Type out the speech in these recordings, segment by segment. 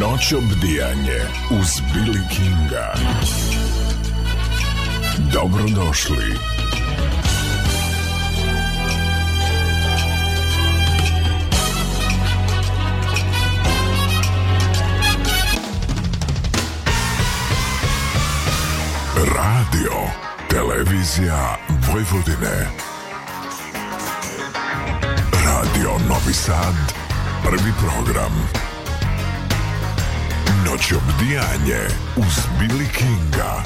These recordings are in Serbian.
Noć obdijanje uz Billy Kinga. Dobrodošli. Radio, televizija Vojvodine. Radio Novi Sad, prvi program. Noć obdijanje uz Billy Kinga.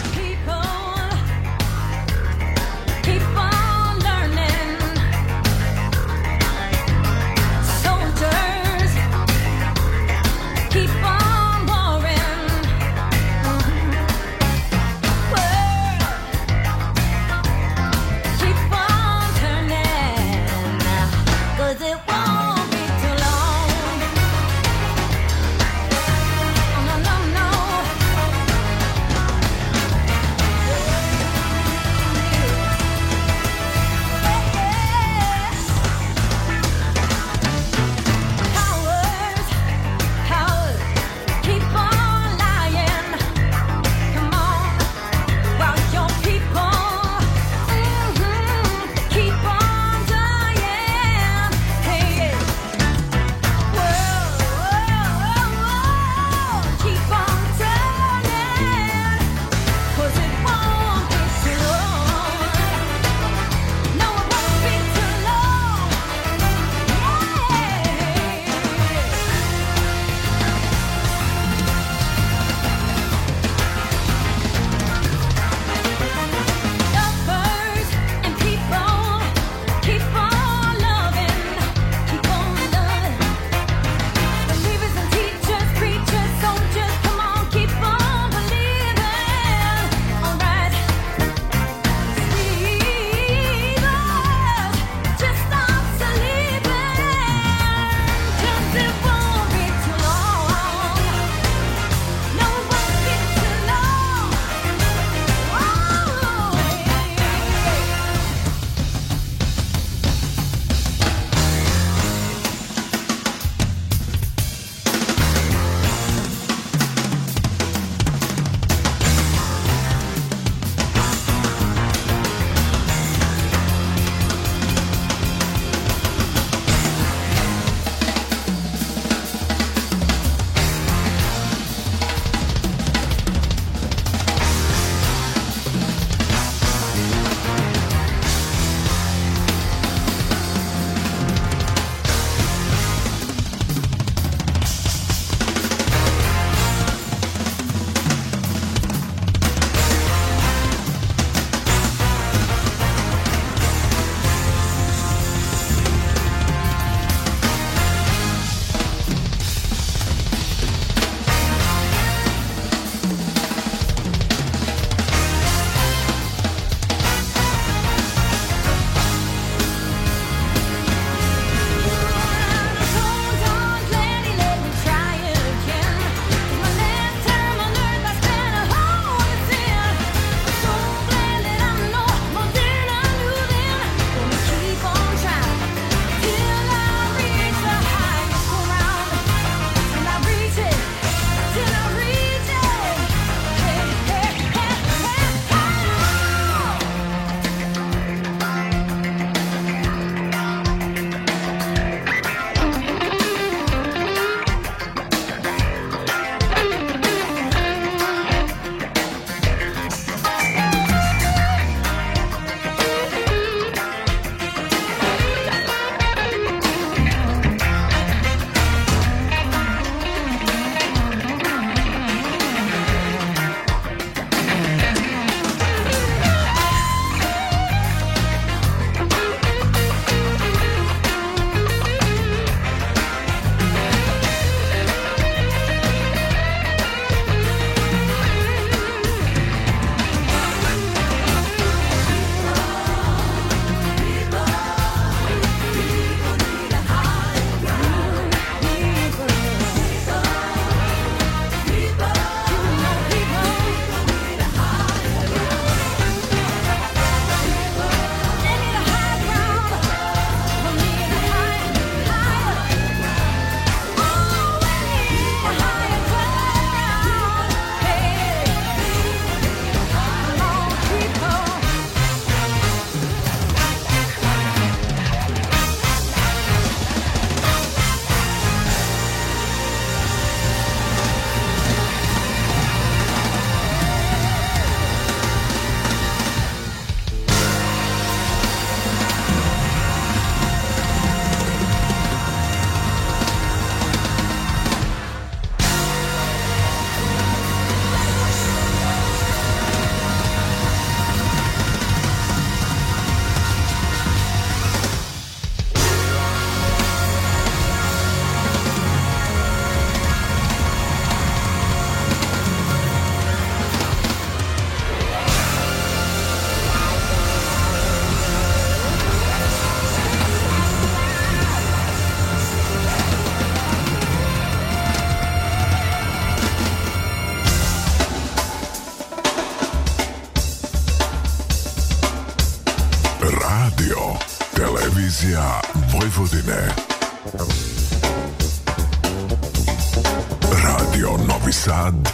Novi Sad,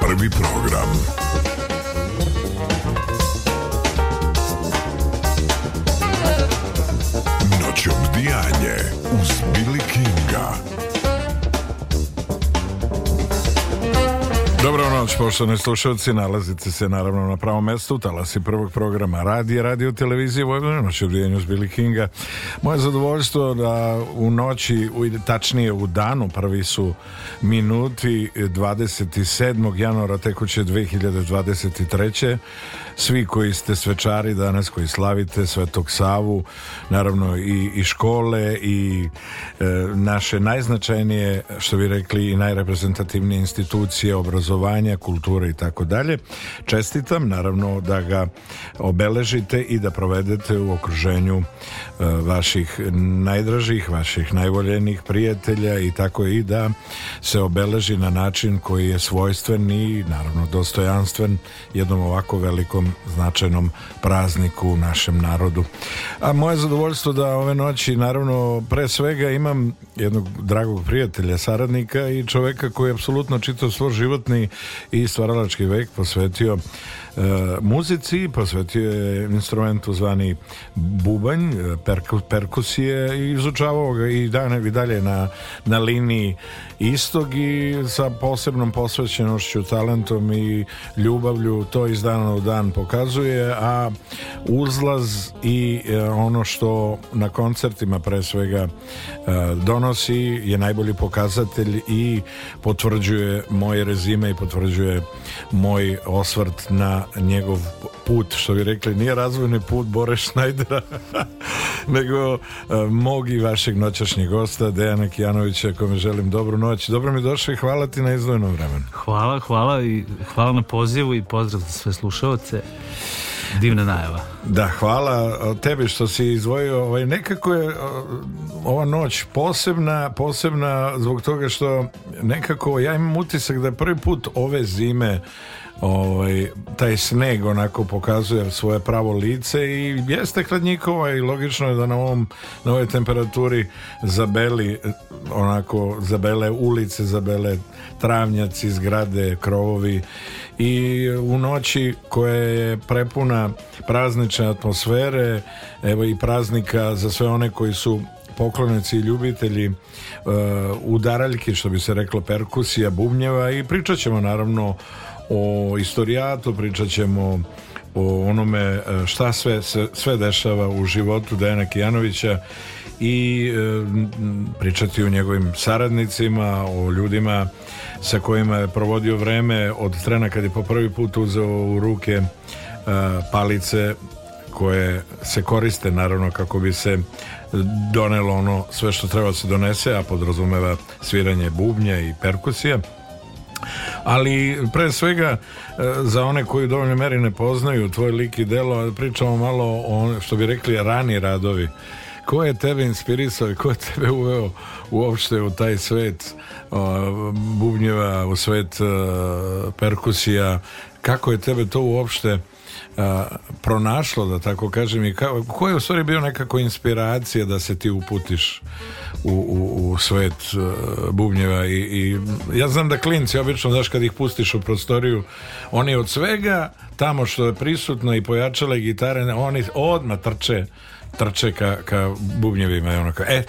prvi program. Noć obdijanje uz Billy Kinga. Dobro noć, poštovani slušalci, nalazite se naravno na pravom mestu, talasi prvog programa radija, radio televizije, Vojvodina, noć odvijenju Billy Kinga. Moje zadovoljstvo da u noći, u, tačnije u danu, prvi su minuti 27. januara tekuće 2023. Svi koji ste svečari danas, koji slavite Svetog Savu, naravno i, i škole i e, naše najznačajnije, što bi rekli, i najreprezentativnije institucije obrazovanja obrazovanja, kulture i tako dalje. Čestitam, naravno da ga obeležite i da provedete u okruženju e, vaših najdražih, vaših najvoljenih prijatelja i tako i da se obeleži na način koji je svojstven i naravno dostojanstven jednom ovako velikom značajnom prazniku u našem narodu. A moje zadovoljstvo da ove noći naravno pre svega imam jednog dragog prijatelja, saradnika i čoveka koji je apsolutno čitao svoj životni i stvaralački vek posvetio E, muzici, posvetio je instrumentu zvani bubanj, e, perku, perkusije i izučavao ga i dane i dalje na, na liniji istog i sa posebnom posvećenošću, talentom i ljubavlju to iz dana u dan pokazuje, a uzlaz i e, ono što na koncertima pre svega e, donosi je najbolji pokazatelj i potvrđuje moje rezime i potvrđuje moj osvrt na njegov put, što bi rekli, nije razvojni put Bore Šnajdera, nego uh, mog i vašeg noćašnjeg gosta, Dejana Kijanovića, kome želim dobru noć. Dobro mi došao i hvala ti na izdvojenom vremenu. Hvala, hvala i hvala na pozivu i pozdrav za sve slušalce. Divna najava. Da, hvala e, tebi što si izvojio. Ovaj, nekako je e, ova noć posebna, posebna zbog toga što nekako ja imam utisak da prvi put ove zime ovaj, taj sneg onako pokazuje svoje pravo lice i jeste hladnjikova i logično je da na, ovom, na ovoj temperaturi zabeli eh, onako zabele ulice, zabele travnjaci, zgrade, krovovi i u noći koja je prepuna praznične atmosfere evo i praznika za sve one koji su poklonici i ljubitelji uh, udaraljki, što bi se reklo perkusija, bubnjeva i pričat ćemo naravno o istorijatu, pričat ćemo o onome e, šta sve, sve dešava u životu Dejana Kijanovića i e, pričati o njegovim saradnicima, o ljudima sa kojima je provodio vreme od trena kad je po prvi put uzeo u ruke e, palice koje se koriste naravno kako bi se donelo ono sve što treba da se donese a podrazumeva sviranje bubnja i perkusija ali pre svega e, za one koji u dovoljnoj meri ne poznaju tvoj lik i delo, pričamo malo o što bi rekli rani radovi ko je tebe inspirisao i ko je tebe uveo uopšte u taj svet e, bubnjeva, u svet e, perkusija kako je tebe to uopšte a, pronašlo, da tako kažem, i kao, ko je u stvari bio nekako inspiracija da se ti uputiš u, u, u svet uh, bubnjeva i, i, ja znam da klinci obično, znaš, kad ih pustiš u prostoriju, oni od svega tamo što je prisutno i pojačale gitare, oni odmah trče trče ka, ka bubnjevima i ono kao, e,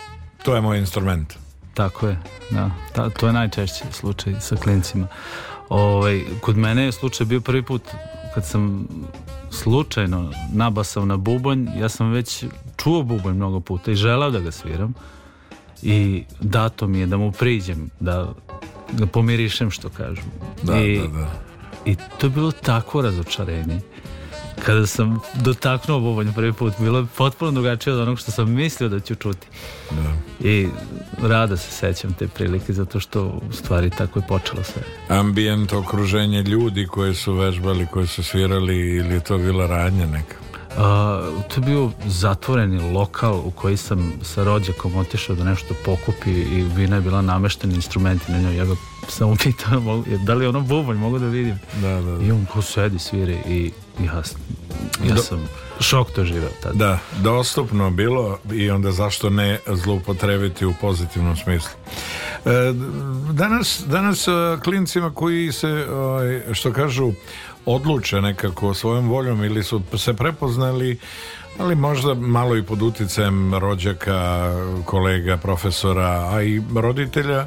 to je moj instrument. Tako je, da. Ta, to je najčešći slučaj sa klincima. Ovaj, kod mene je slučaj bio prvi put kad sam slučajno nabasao na bubanj, ja sam već čuo bubanj mnogo puta i želao da ga sviram i dato mi je da mu priđem, da ga pomirišem što kažem. Da, I, da, da. I to je bilo tako razočarenje kada sam dotaknuo bubanj prvi put, bilo je potpuno drugačije od onog što sam mislio da ću čuti. Da. I rada se sećam te prilike, zato što u stvari tako je počelo sve. Ambijent okruženje ljudi koji su vežbali, koji su svirali, ili je to bila radnja neka? Uh, to je bio zatvoreni lokal u koji sam sa rođakom otišao da nešto pokupi i vina je bila namešteni instrumenti na njoj. Ja ga samo pitao mogu, da li je ono bubanj, mogu da vidim. Da, da, da. I on ko sedi, svire i ja, ja Do, sam šok to živeo tada. Da, dostupno bilo i onda zašto ne zloupotrebiti u pozitivnom smislu. E, danas, danas e, klincima koji se, ovaj, što kažu, odluče nekako svojom voljom ili su se prepoznali ali možda malo i pod uticajem rođaka, kolega, profesora, a i roditelja e,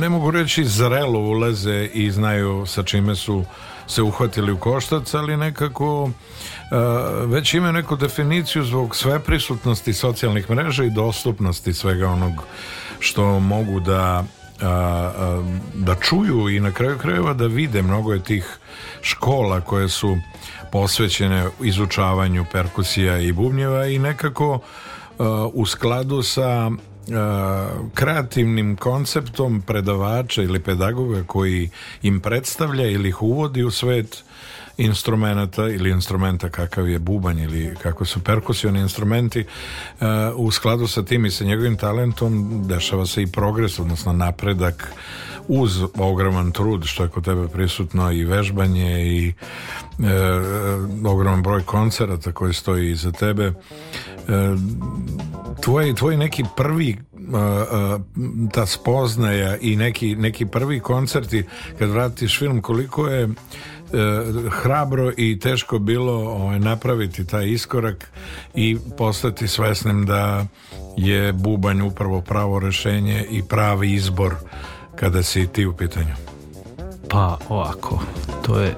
ne mogu reći zrelo uleze i znaju sa čime su se uhvatili u koštac, ali nekako e, već imaju neku definiciju zbog sve prisutnosti socijalnih mreža i dostupnosti svega onog što mogu da a, da čuju i na kraju krajeva da vide mnogo je tih škola koje su posvećene izučavanju perkusija i bubnjeva i nekako u skladu sa kreativnim konceptom predavača ili pedagoga koji im predstavlja ili ih uvodi u svet instrumenta ili instrumenta kakav je bubanj ili kako su perkusioni instrumenti uh, u skladu sa tim i sa njegovim talentom dešava se i progres odnosno napredak uz ogroman trud što je kod tebe prisutno i vežbanje i e, ogroman broj koncerata koji stoji iza tebe e, tvoj, tvoj neki prvi e, e, ta spoznaja i neki, neki prvi koncerti kad vratiš film koliko je E, hrabro i teško bilo ovaj, napraviti taj iskorak i postati svesnim da je bubanj upravo pravo rešenje i pravi izbor kada si ti u pitanju pa ovako to je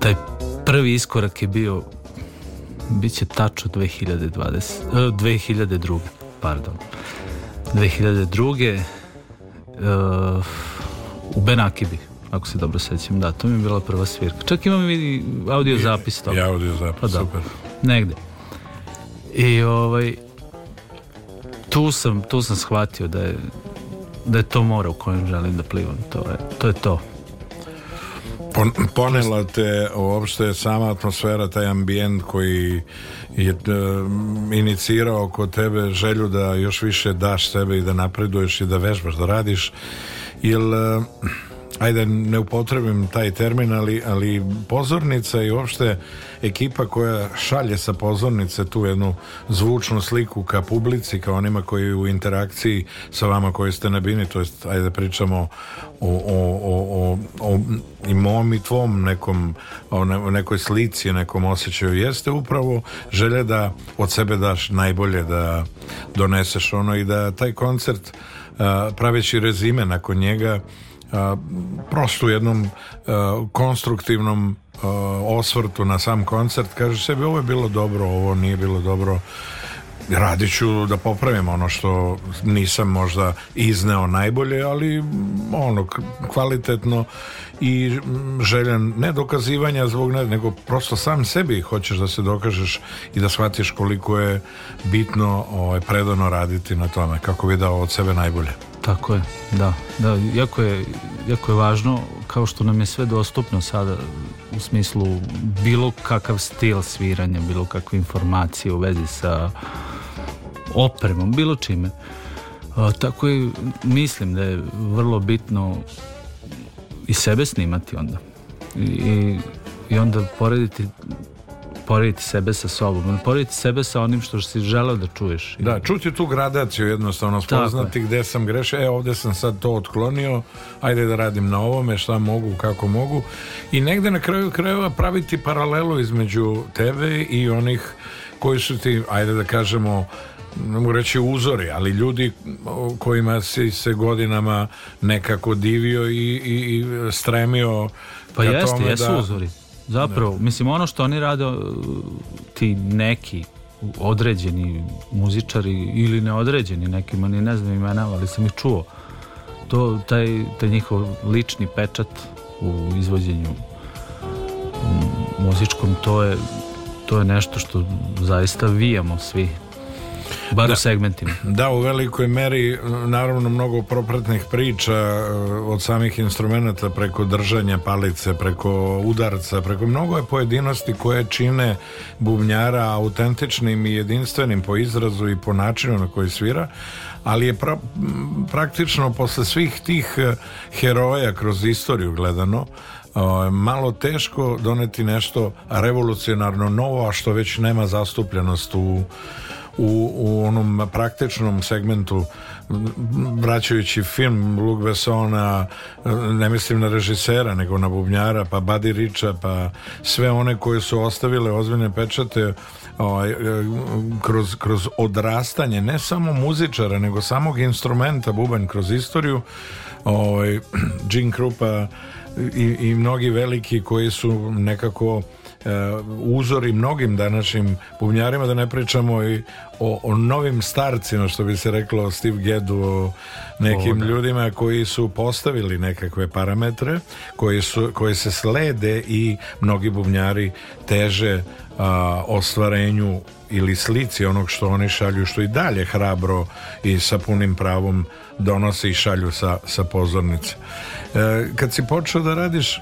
taj prvi iskorak je bio biće tačno 2020 2002 e, pardon 2002 uh, e, u Benakibi ako se dobro sećam, da, to mi je bila prva svirka. Čak imam i audio zapis to. I audio zapis, pa, da, super. Negde. I ovaj, tu sam, tu sam shvatio da je, da je to more u kojem želim da plivam. To je to. Je to. ponela te uopšte sama atmosfera, taj ambijent koji je e, inicirao kod tebe želju da još više daš sebe i da napreduješ i da vežbaš, da radiš. Jel... E, ajde ne upotrebim taj termin, ali, ali pozornica i uopšte ekipa koja šalje sa pozornice tu jednu zvučnu sliku ka publici, ka onima koji u interakciji sa vama koji ste na bini, to jest ajde pričamo o, o, o, o i mom i tvom nekom, o ne, nekoj slici, nekom osjećaju, jeste upravo želje da od sebe daš najbolje, da doneseš ono i da taj koncert praveći rezime nakon njega prosto u jednom konstruktivnom osvrtu na sam koncert kaže sebi ovo je bilo dobro, ovo nije bilo dobro radit ću da popravim ono što nisam možda izneo najbolje, ali ono kvalitetno i željen ne dokazivanja zbog ne, nego prosto sam sebi hoćeš da se dokažeš i da shvatiš koliko je bitno ovaj, predano raditi na tome kako bi dao od sebe najbolje. Tako je, da. da jako, je, jako je važno, kao što nam je sve dostupno sada u smislu bilo kakav stil sviranja, bilo kakve informacije u vezi sa opremom, bilo čime. A, tako i mislim da je vrlo bitno i sebe snimati onda. I, i onda porediti poriti sebe sa sobom, poriti sebe sa onim što si želeo da čuješ. Da, čuti tu gradaciju jednostavno, spoznati je. gde sam grešio, e ovde sam sad to otklonio, ajde da radim na ovome, šta mogu, kako mogu i negde na kraju krajeva praviti paralelu između tebe i onih koji su ti, ajde da kažemo, mogu reći uzori, ali ljudi kojima si se godinama nekako divio i, i, i stremio pa jeste, jesu da... uzori Zapravo, da. mislim ono što oni rade uh, ti neki određeni muzičari ili neodređeni nekima, ni ne znam imena, ali sam ih čuo. To, taj, taj njihov lični pečat u izvođenju mm, muzičkom, to je, to je nešto što zaista vijamo svi bar da, u segmentima. Da, u velikoj meri naravno mnogo propratnih priča eh, od samih instrumenta preko držanja palice, preko udarca, preko mnogo je pojedinosti koje čine bubnjara autentičnim i jedinstvenim po izrazu i po načinu na koji svira, ali je pra, praktično posle svih tih eh, heroja kroz istoriju gledano eh, malo teško doneti nešto revolucionarno novo, a što već nema zastupljenost u u, u onom praktičnom segmentu vraćajući film Luc Bessona ne mislim na režisera nego na bubnjara pa Buddy Richa pa sve one koje su ostavile ozbiljne pečate ovaj, kroz, kroz odrastanje ne samo muzičara nego samog instrumenta bubanj kroz istoriju ovaj, Gene Krupa i, i mnogi veliki koji su nekako Eh, uzori mnogim današnjim bubnjarima, da ne pričamo i o, o novim starcima, što bi se reklo o Steve Gedu, o nekim o, da. ljudima koji su postavili nekakve parametre, koji, su, koji se slede i mnogi bubnjari teže a, ostvarenju ili slici onog što oni šalju što i dalje hrabro i sa punim pravom donose i šalju sa, sa pozornice e, kad si počeo da radiš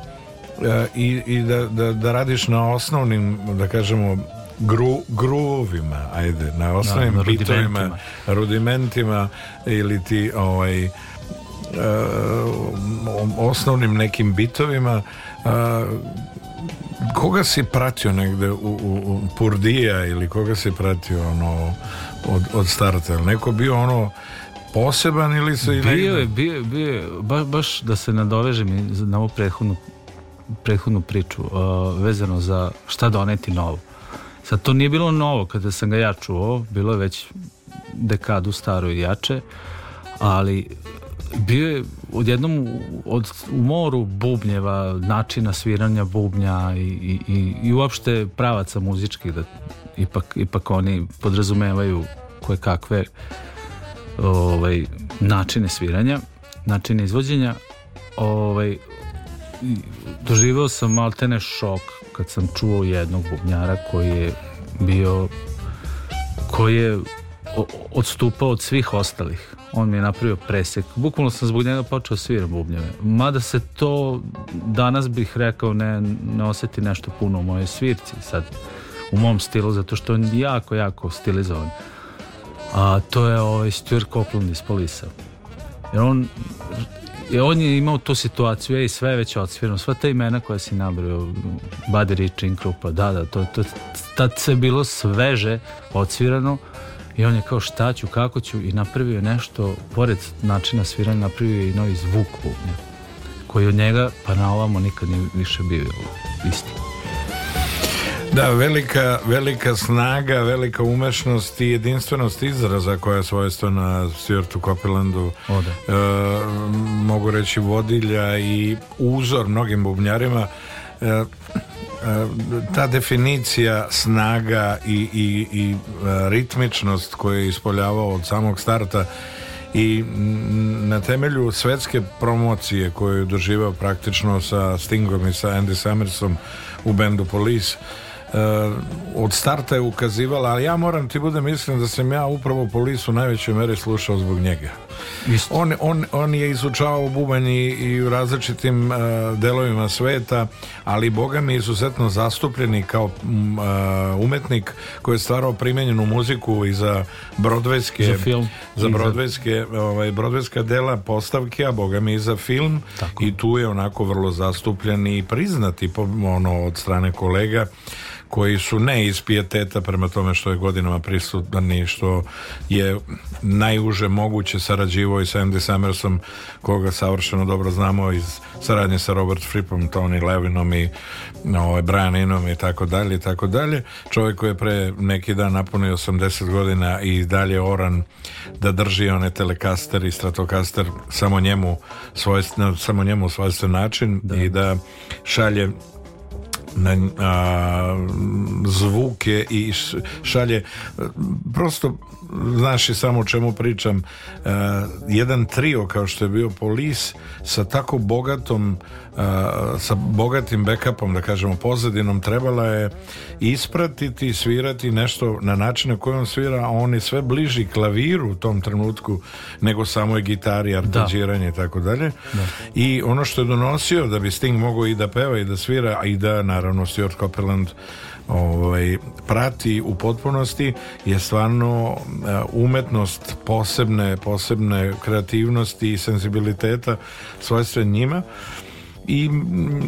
E, i, i da, da, da, radiš na osnovnim, da kažemo, gru, gruvima, ajde, na da, osnovnim na, bitovima, rudimentima. ili ti ovaj, e, osnovnim nekim bitovima uh, koga si pratio negde u, u, u Purdija ili koga si pratio ono od, od starta neko bio ono poseban ili se... bio je, bio je, bio je baš, baš da se nadovežem na ovu prethodnu prethodnu priču uh, vezano za šta doneti novo. Sad, to nije bilo novo kada sam ga ja čuo, bilo je već dekadu staro i jače, ali bio je odjednom od, u moru bubnjeva, načina sviranja bubnja i, i, i, i uopšte pravaca muzičkih da ipak, ipak oni podrazumevaju koje kakve ovaj, načine sviranja, načine izvođenja ovaj, doživeo sam maltene šok kad sam čuo jednog bubnjara koji je bio koji je odstupao od svih ostalih on mi je napravio presek bukvalno sam zbog njega počeo da sviram bubnjeve mada se to danas bih rekao ne, ne oseti nešto puno u mojoj svirci sad u mom stilu zato što on jako jako stilizovan a to je ovaj Stuart Copeland iz Polisa jer on I e, on je imao tu situaciju, i sve je već odsvirano, sva ta imena koja si nabrao, Baderi, Činkrupa, da, da, to, to, tad se bilo sveže odsvirano i on je kao šta ću, kako ću i napravio je nešto, pored načina sviranja, napravio je i novi zvuk koji od njega pa na ovamo nikad nije više bio isti. Da, velika, velika snaga, velika umešnost i jedinstvenost izraza koja je svojstvena Stuartu Copelandu o, e, mogu reći vodilja i uzor mnogim bubnjarima e, e, ta definicija snaga i, i, i e, ritmičnost koju je ispoljavao od samog starta i na temelju svetske promocije koju je doživao praktično sa Stingom i sa Andy Summersom u bendu Police Eh, od starta je ukazivala, ali ja moram ti budem iskren da sam ja upravo po lisu najvećoj meri slušao zbog njega. Isto. On, on, on, je izučavao bubanj i, i u različitim uh, delovima sveta, ali Boga mi je izuzetno zastupljeni kao uh, umetnik koji je stvarao primenjenu muziku i za brodvejske za, film. za brodvejske, ovaj, brodvejska dela postavke, a Boga mi i za film Tako. i tu je onako vrlo zastupljen i priznati ono, od strane kolega koji su ne iz pijeteta prema tome što je godinama prisutan i što je najuže moguće sarađivo i sa Andy Samersom koga savršeno dobro znamo iz saradnje sa Robert Frippom, Tony Levinom i ovaj, Brian Inom i tako dalje i tako dalje. Čovjek koji je pre neki dan napunio 80 godina i dalje oran da drži one telekaster i stratokaster samo njemu svojstven, samo njemu svojstven način da. i da šalje na a, zvuke i šalje prosto znaš i samo o čemu pričam a, jedan trio kao što je bio Polis sa tako bogatom Eh, sa bogatim backupom, da kažemo pozadinom, trebala je ispratiti svirati nešto na način na kojem svira, a on je sve bliži klaviru u tom trenutku nego samoj gitari, da. arpeđiranje i tako dalje. Da. I ono što je donosio da bi Sting mogao i da peva i da svira, a i da naravno Stuart Copeland ovaj, prati u potpunosti je stvarno eh, umetnost posebne, posebne kreativnosti i senzibiliteta svojstven njima i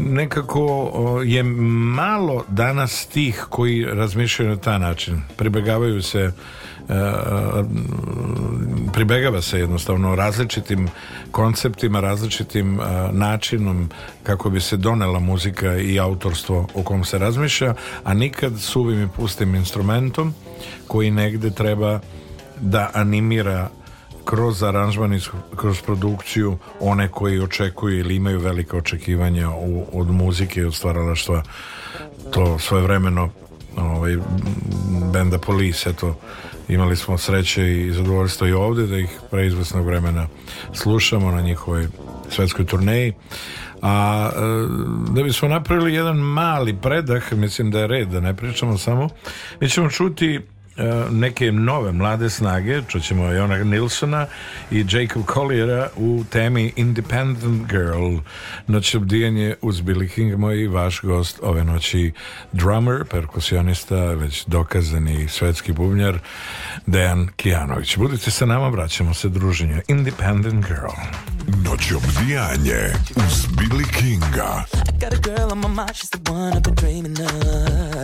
nekako je malo danas tih koji razmišljaju na taj način pribegavaju se e, e, pribegava se jednostavno različitim konceptima različitim e, načinom kako bi se donela muzika i autorstvo o kom se razmišlja a nikad suvim i pustim instrumentom koji negde treba da animira kroz aranžman i kroz produkciju one koji očekuju ili imaju velike očekivanja u, od muzike i od stvaralaštva to svojevremeno ovaj, benda Police eto, imali smo sreće i zadovoljstvo i ovde da ih preizvesnog vremena slušamo na njihovoj svetskoj turneji a e, da smo napravili jedan mali predah mislim da je red da ne pričamo samo mi ćemo čuti E, neke nove mlade snage, čućemo Jona Nilsona i Jacob Colliera u temi Independent Girl. Noć obdijanje uz Billy King, i vaš gost ove noći drummer, perkusionista, već dokazani svetski bubnjar, Dejan Kijanović. Budite sa nama, vraćamo se druženje. Independent Girl. Noć obdijanje uz Billy Kinga. I got a girl on my mind, she's the one I've been dreaming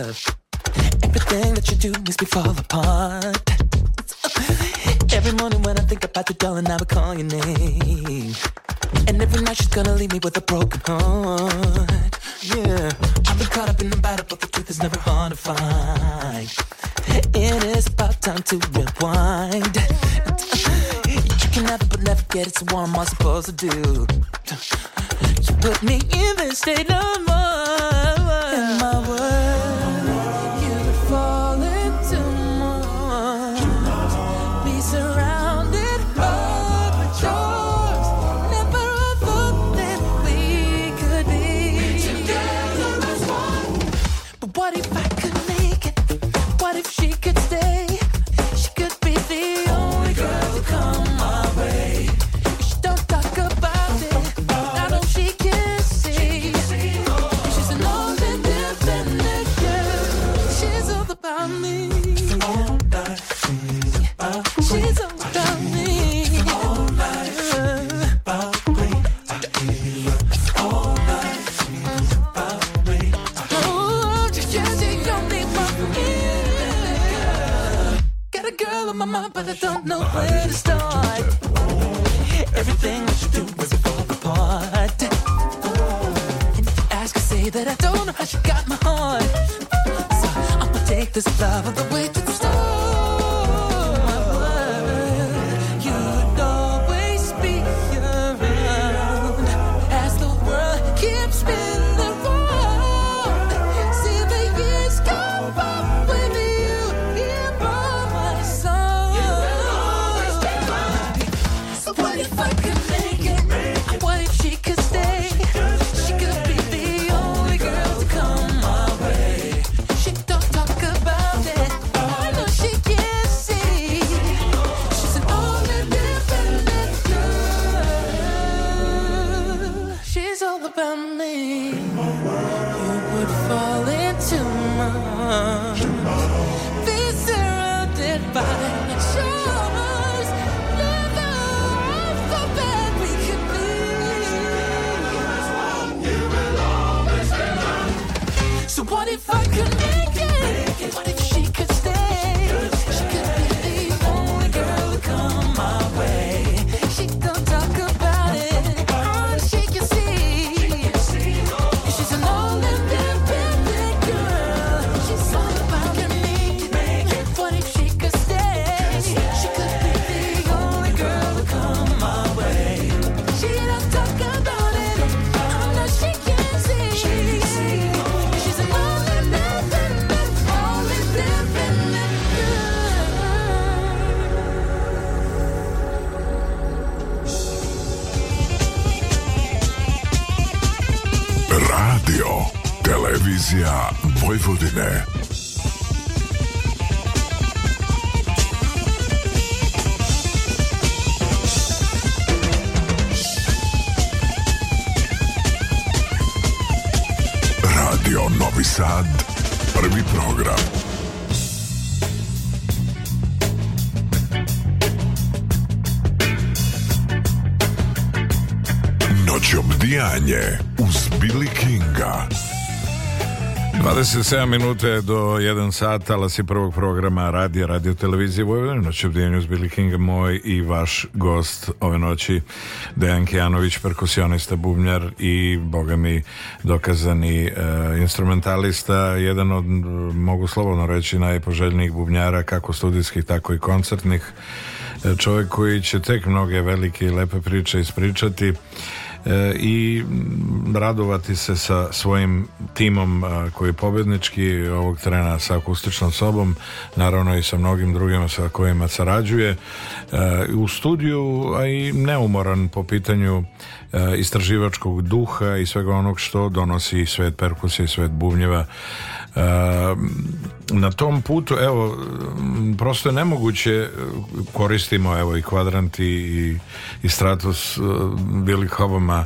of. Everything that you do makes me fall apart. Every morning when I think about the darling, I would call your name. And every night she's gonna leave me with a broken heart. Yeah, I've been caught up in the battle, but the truth is never hard to find. It is about time to rewind. You can never, but never get it, so what am I supposed to do? You put me in this state of mind. my mind, but I don't know where to start. Everything I should do is fall apart. And if you ask, I say that I don't know how she got my heart. So I'ma take this love of the way to the start. 27 minute do 1 sat talas je prvog programa radija radio televizije Vojvodine noć obdijenju s Billy King moj i vaš gost ove noći Dejan Kijanović, perkusionista bubnjar i boga mi dokazani e, instrumentalista jedan od, mogu slobodno reći najpoželjnijih bubnjara kako studijskih tako i koncertnih e, čovjek koji će tek mnoge velike i lepe priče ispričati E, i radovati se sa svojim timom e, koji je pobednički ovog trena sa akustičnom sobom naravno i sa mnogim drugima sa kojima sarađuje e, u studiju a i neumoran po pitanju istraživačkog duha i svega onog što donosi svet perkusije i svet bubnjeva Ehm, na tom putu evo prosto je nemoguće e, koristimo evo i kvadranti i, i stratus Billy e, Hobama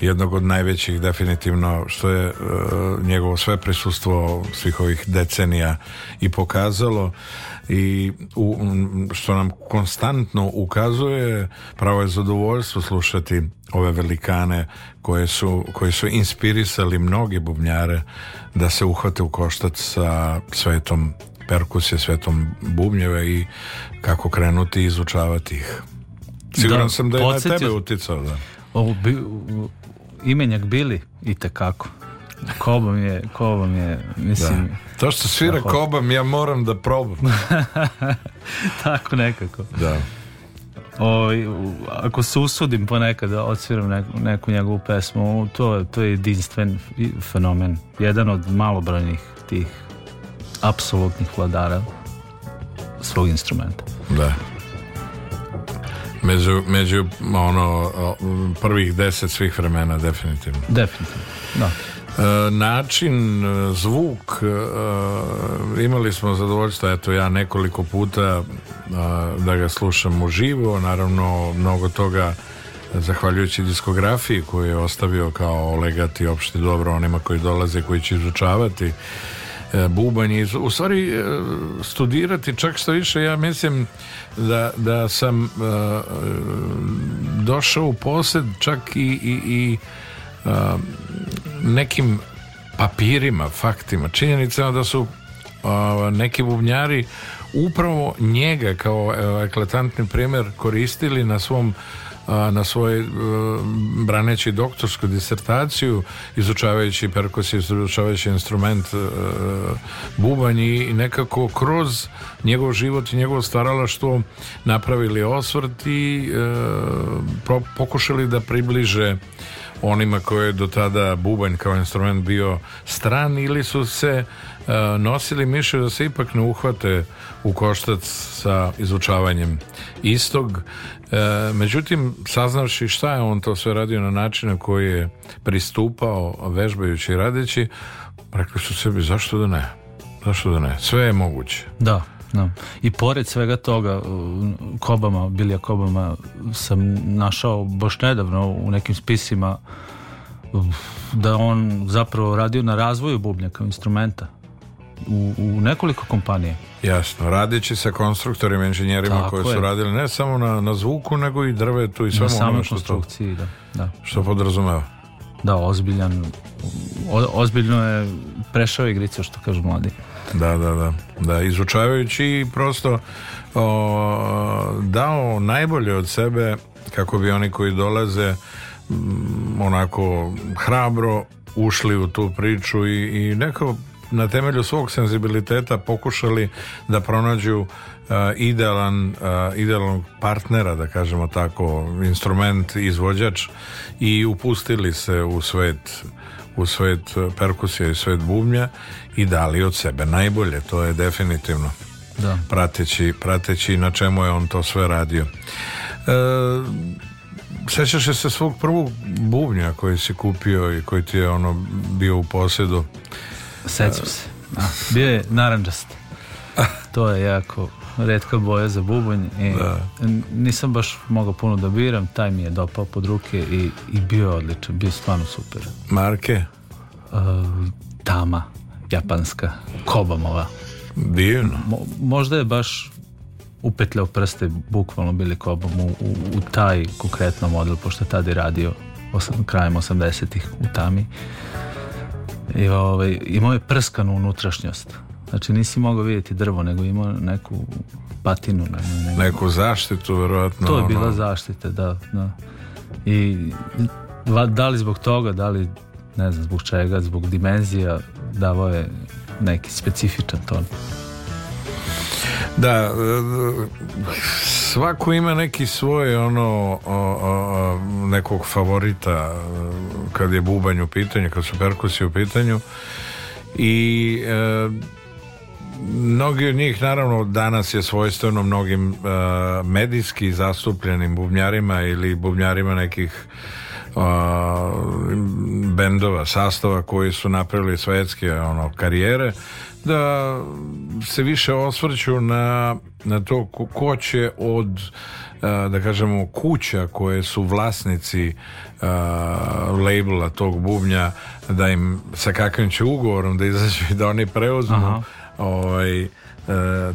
jednog od najvećih definitivno što je e, njegovo sve prisustvo svih ovih decenija i pokazalo i u, što nam konstantno ukazuje pravo je zadovoljstvo slušati ove velikane koje su, koji su inspirisali mnoge bubnjare da se uhvate u koštac sa svetom perkusije, svetom bubnjeve i kako krenuti i izučavati ih. Siguran da, sam da je podsjetio, na tebe uticao. Da. Ovo bi, imenjak bili i tekako. Kobam je, kobam je, mislim... Da. To što svira tako... kobam, ja moram da probam. tako nekako. Da. O, ako se usudim ponekad da odsviram neku, neku njegovu pesmu, to, to je jedinstven fenomen. Jedan od malobranih tih apsolutnih vladara svog instrumenta. Da. Među, među ono, prvih deset svih vremena, definitivno. Definitivno, da. E, način, e, zvuk e, imali smo zadovoljstvo eto ja nekoliko puta da ga slušam uživo naravno mnogo toga zahvaljujući diskografiji koju je ostavio kao legat i opšte dobro onima koji dolaze, koji će izučavati bubanj u stvari studirati, čak što više ja mislim da, da sam došao u posed čak i, i, i nekim papirima, faktima, činjenicama da su neki bubnjari upravo njega kao e, eklatantni primer koristili na svom na svoj e, braneći doktorsku disertaciju izučavajući perkusiju izučavajući instrument e, bubanj i nekako kroz njegov život i njegovo stvaralaštvo napravili osvrt i pokušali da približe onima koje je do tada bubanj kao instrument bio stran ili su se uh, nosili miše da se ipak ne uhvate u koštac sa izučavanjem istog. E, međutim, saznavši šta je on to sve radio na način na koji je pristupao vežbajući i radeći, rekli su sebi zašto da ne? Zašto da ne? Sve je moguće. Da. No. Da. I pored svega toga, Kobama, Bilija Kobama, sam našao baš nedavno u nekim spisima da on zapravo radio na razvoju bubnjaka kao instrumenta u, u nekoliko kompanije. Jasno, radeći sa konstruktorima, inženjerima Tako koji su radili ne samo na, na zvuku, nego i drvetu i svemu na što konstrukciji, to, da, da. Što podrazumeva. Da, ozbiljan, o, ozbiljno je prešao igricu, što kažu mladi. Da, da, da. da izučavajući prosto o, dao najbolje od sebe kako bi oni koji dolaze m, mm, onako hrabro ušli u tu priču i, i neko na temelju svog senzibiliteta pokušali da pronađu uh, idealan, uh, idealnog partnera, da kažemo tako, instrument, izvođač i upustili se u svet u svet perkusije i svet bubnja i dali od sebe najbolje, to je definitivno da. prateći, prateći na čemu je on to sve radio. E, sećaš se svog prvog bubnja koji si kupio i koji ti je ono bio u posjedu? Sećam se. Bio je naranđast. To je jako redka boja za bubanj i da. nisam baš mogao puno da biram, taj mi je dopao pod ruke i, i bio je odličan, bio je stvarno super. Marke? Uh, e, tama, japanska, kobamova. Divno. Mo, možda je baš upetljao prste, bukvalno bili kobom u, u, u taj konkretno model, pošto je tada je radio osam, krajem 80-ih u tami. I ovaj, imao je prskanu unutrašnjost Znači nisi mogao vidjeti drvo, nego imao neku patinu. Nego, neku zaštitu, verovatno. To je bila zaštita, da. da. I da li zbog toga, da li ne znam zbog čega, zbog dimenzija, davao je neki specifičan ton. Da, e, svako ima neki svoj ono nekog favorita e, kad je bubanj u pitanju, kad su perkusi u pitanju i e, mnogi od njih naravno danas je svojstveno mnogim uh, medijski zastupljenim bubnjarima ili bubnjarima nekih uh, bendova, sastava koji su napravili svetske ono, karijere da se više osvrću na, na to ko će od e, da kažemo kuća koje su vlasnici uh, labela tog bubnja da im sa kakvim će ugovorom da izađu i da oni preuzmu Aha ovaj, e,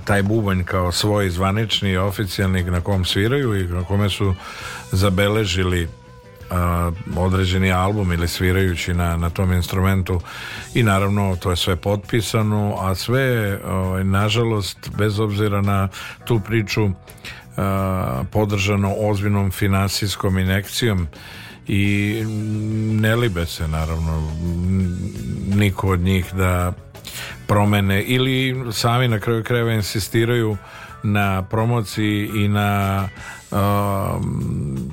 taj bubanj kao svoj zvanični oficijalni na kom sviraju i na kome su zabeležili e, određeni album ili svirajući na, na tom instrumentu i naravno to je sve potpisano a sve ovaj, nažalost bez obzira na tu priču a, e, podržano ozbiljnom finansijskom inekcijom i ne libe se naravno niko od njih da promene ili sami na kraju krajeva insistiraju na promociji i na um,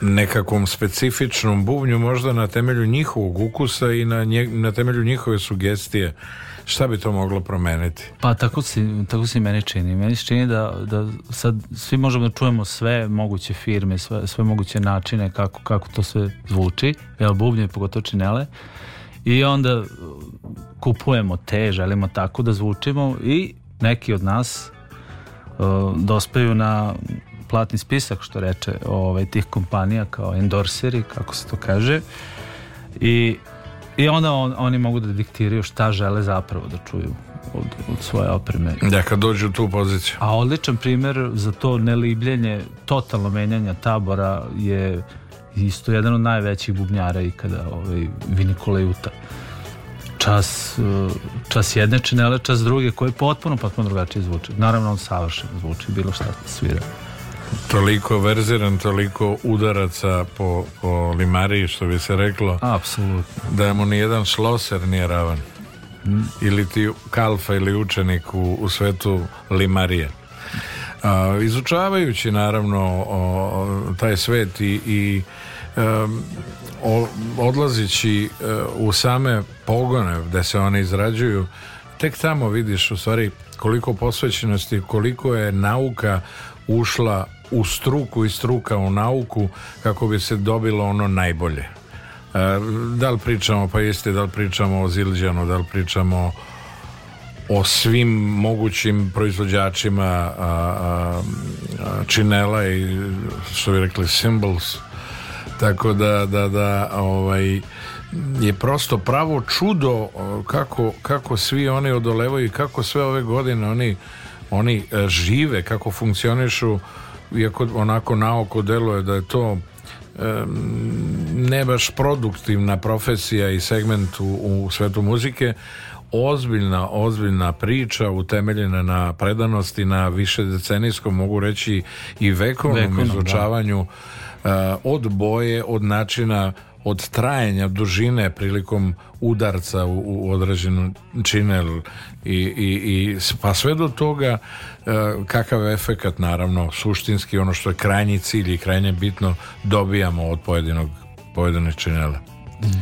nekakvom specifičnom buvnju možda na temelju njihovog ukusa i na, nje, na temelju njihove sugestije šta bi to moglo promeniti? Pa tako se tako se meni čini. Meni se čini da, da sad svi možemo da čujemo sve moguće firme, sve, sve moguće načine kako, kako to sve zvuči, jel bubnje, pogotovo činele. I onda kupujemo te, želimo tako da zvučimo i neki od nas uh, dospeju da na platni spisak što reče ovaj, tih kompanija kao endorseri, kako se to kaže i, i onda on, oni mogu da diktiraju šta žele zapravo da čuju od, od svoje opreme. Da, kad dođu u tu poziciju. A odličan primer za to nelibljenje, totalno menjanja tabora je isto jedan od najvećih bubnjara ikada, ovaj, Vinikola Juta čas, čas jedne činele, čas druge, koji potpuno, potpuno drugačije zvuči. Naravno, on savršeno zvuči, bilo šta svira. Toliko verziran, toliko udaraca po, po limariji, što bi se reklo. Apsolutno. Da mu nijedan šloser nije ravan. Hmm. Ili ti kalfa ili učenik u, u svetu limarije. A, izučavajući naravno o, taj svet i, i um, odlazići e, u same pogone gde se one izrađuju tek tamo vidiš u stvari koliko posvećenosti, koliko je nauka ušla u struku i struka u nauku kako bi se dobilo ono najbolje. Da li pričamo pa jeste, da li pričamo o Zilđanu, da li pričamo o svim mogućim proizvođačima a, a, a, činela i što bi rekli symbols Tako da, da, da ovaj, je prosto pravo čudo kako, kako svi oni odolevaju i kako sve ove godine oni, oni e, žive, kako funkcionišu iako onako naoko deluje da je to um, ne baš produktivna profesija i segment u, u svetu muzike ozbiljna, ozbiljna priča utemeljena na predanosti na više decenijskom, mogu reći i vekovnom, vekovnom da. izučavanju da Eh, od boje, od načina od trajanja dužine prilikom udarca u, u određenu činel i, i, i pa sve do toga e, kakav efekat naravno suštinski ono što je krajnji cilj i krajnje bitno dobijamo od pojedinog pojedine činela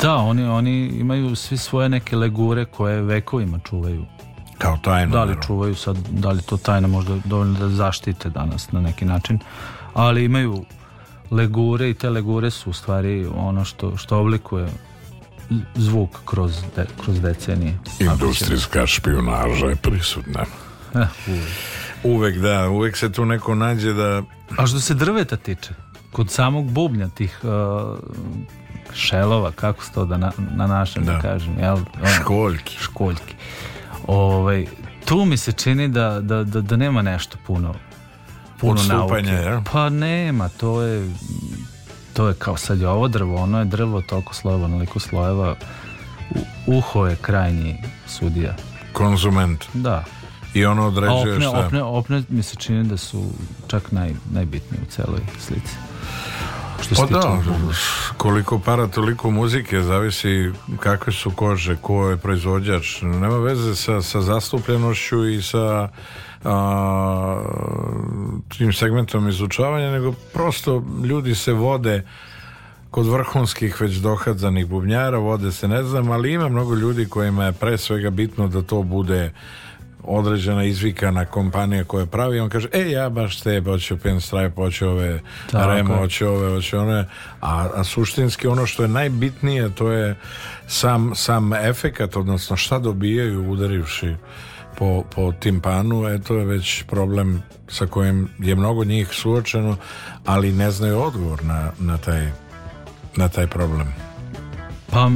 da oni, oni imaju svi svoje neke legure koje vekovima čuvaju kao tajnu da li čuvaju sad da li to tajna možda dovoljno da zaštite danas na neki način ali imaju legure i te legure su u stvari ono što, što oblikuje zvuk kroz, de, kroz decenije. Industrijska špionaža je prisutna. uvek da, uvek se tu neko nađe da... A što se drveta tiče, kod samog bubnja tih uh, šelova, kako se to da na, na našem da. da kažem, jel? Ono, školjki. Školjki. Ove, ovaj, tu mi se čini da, da, da, da nema nešto puno puno nauke. Pa nema, to je to je kao sad je ovo drvo, ono je drvo toliko slojeva, naliko slojeva. Uho je krajnji sudija. Konzument. Da. I ono određuje opne, šta? Opne, opne mi se čini da su čak naj, najbitnije u celoj slici. Što pa da, koliko para, toliko muzike, zavisi kakve su kože, ko je proizvođač. Nema veze sa, sa zastupljenošću i sa a, tim segmentom izučavanja, nego prosto ljudi se vode kod vrhunskih već dohadzanih bubnjara, vode se ne znam, ali ima mnogo ljudi kojima je pre svega bitno da to bude određena izvikana kompanija koja pravi, on kaže, e, ja baš tebe hoću Pinstripe, hoću ove Tako. Remo, hoću ove, hoću one, a, a suštinski ono što je najbitnije, to je sam, sam efekat, odnosno šta dobijaju udarivši po, po timpanu, eto je već problem sa kojim je mnogo njih suočeno, ali ne znaju odgovor na, na, taj, na taj problem. Pa,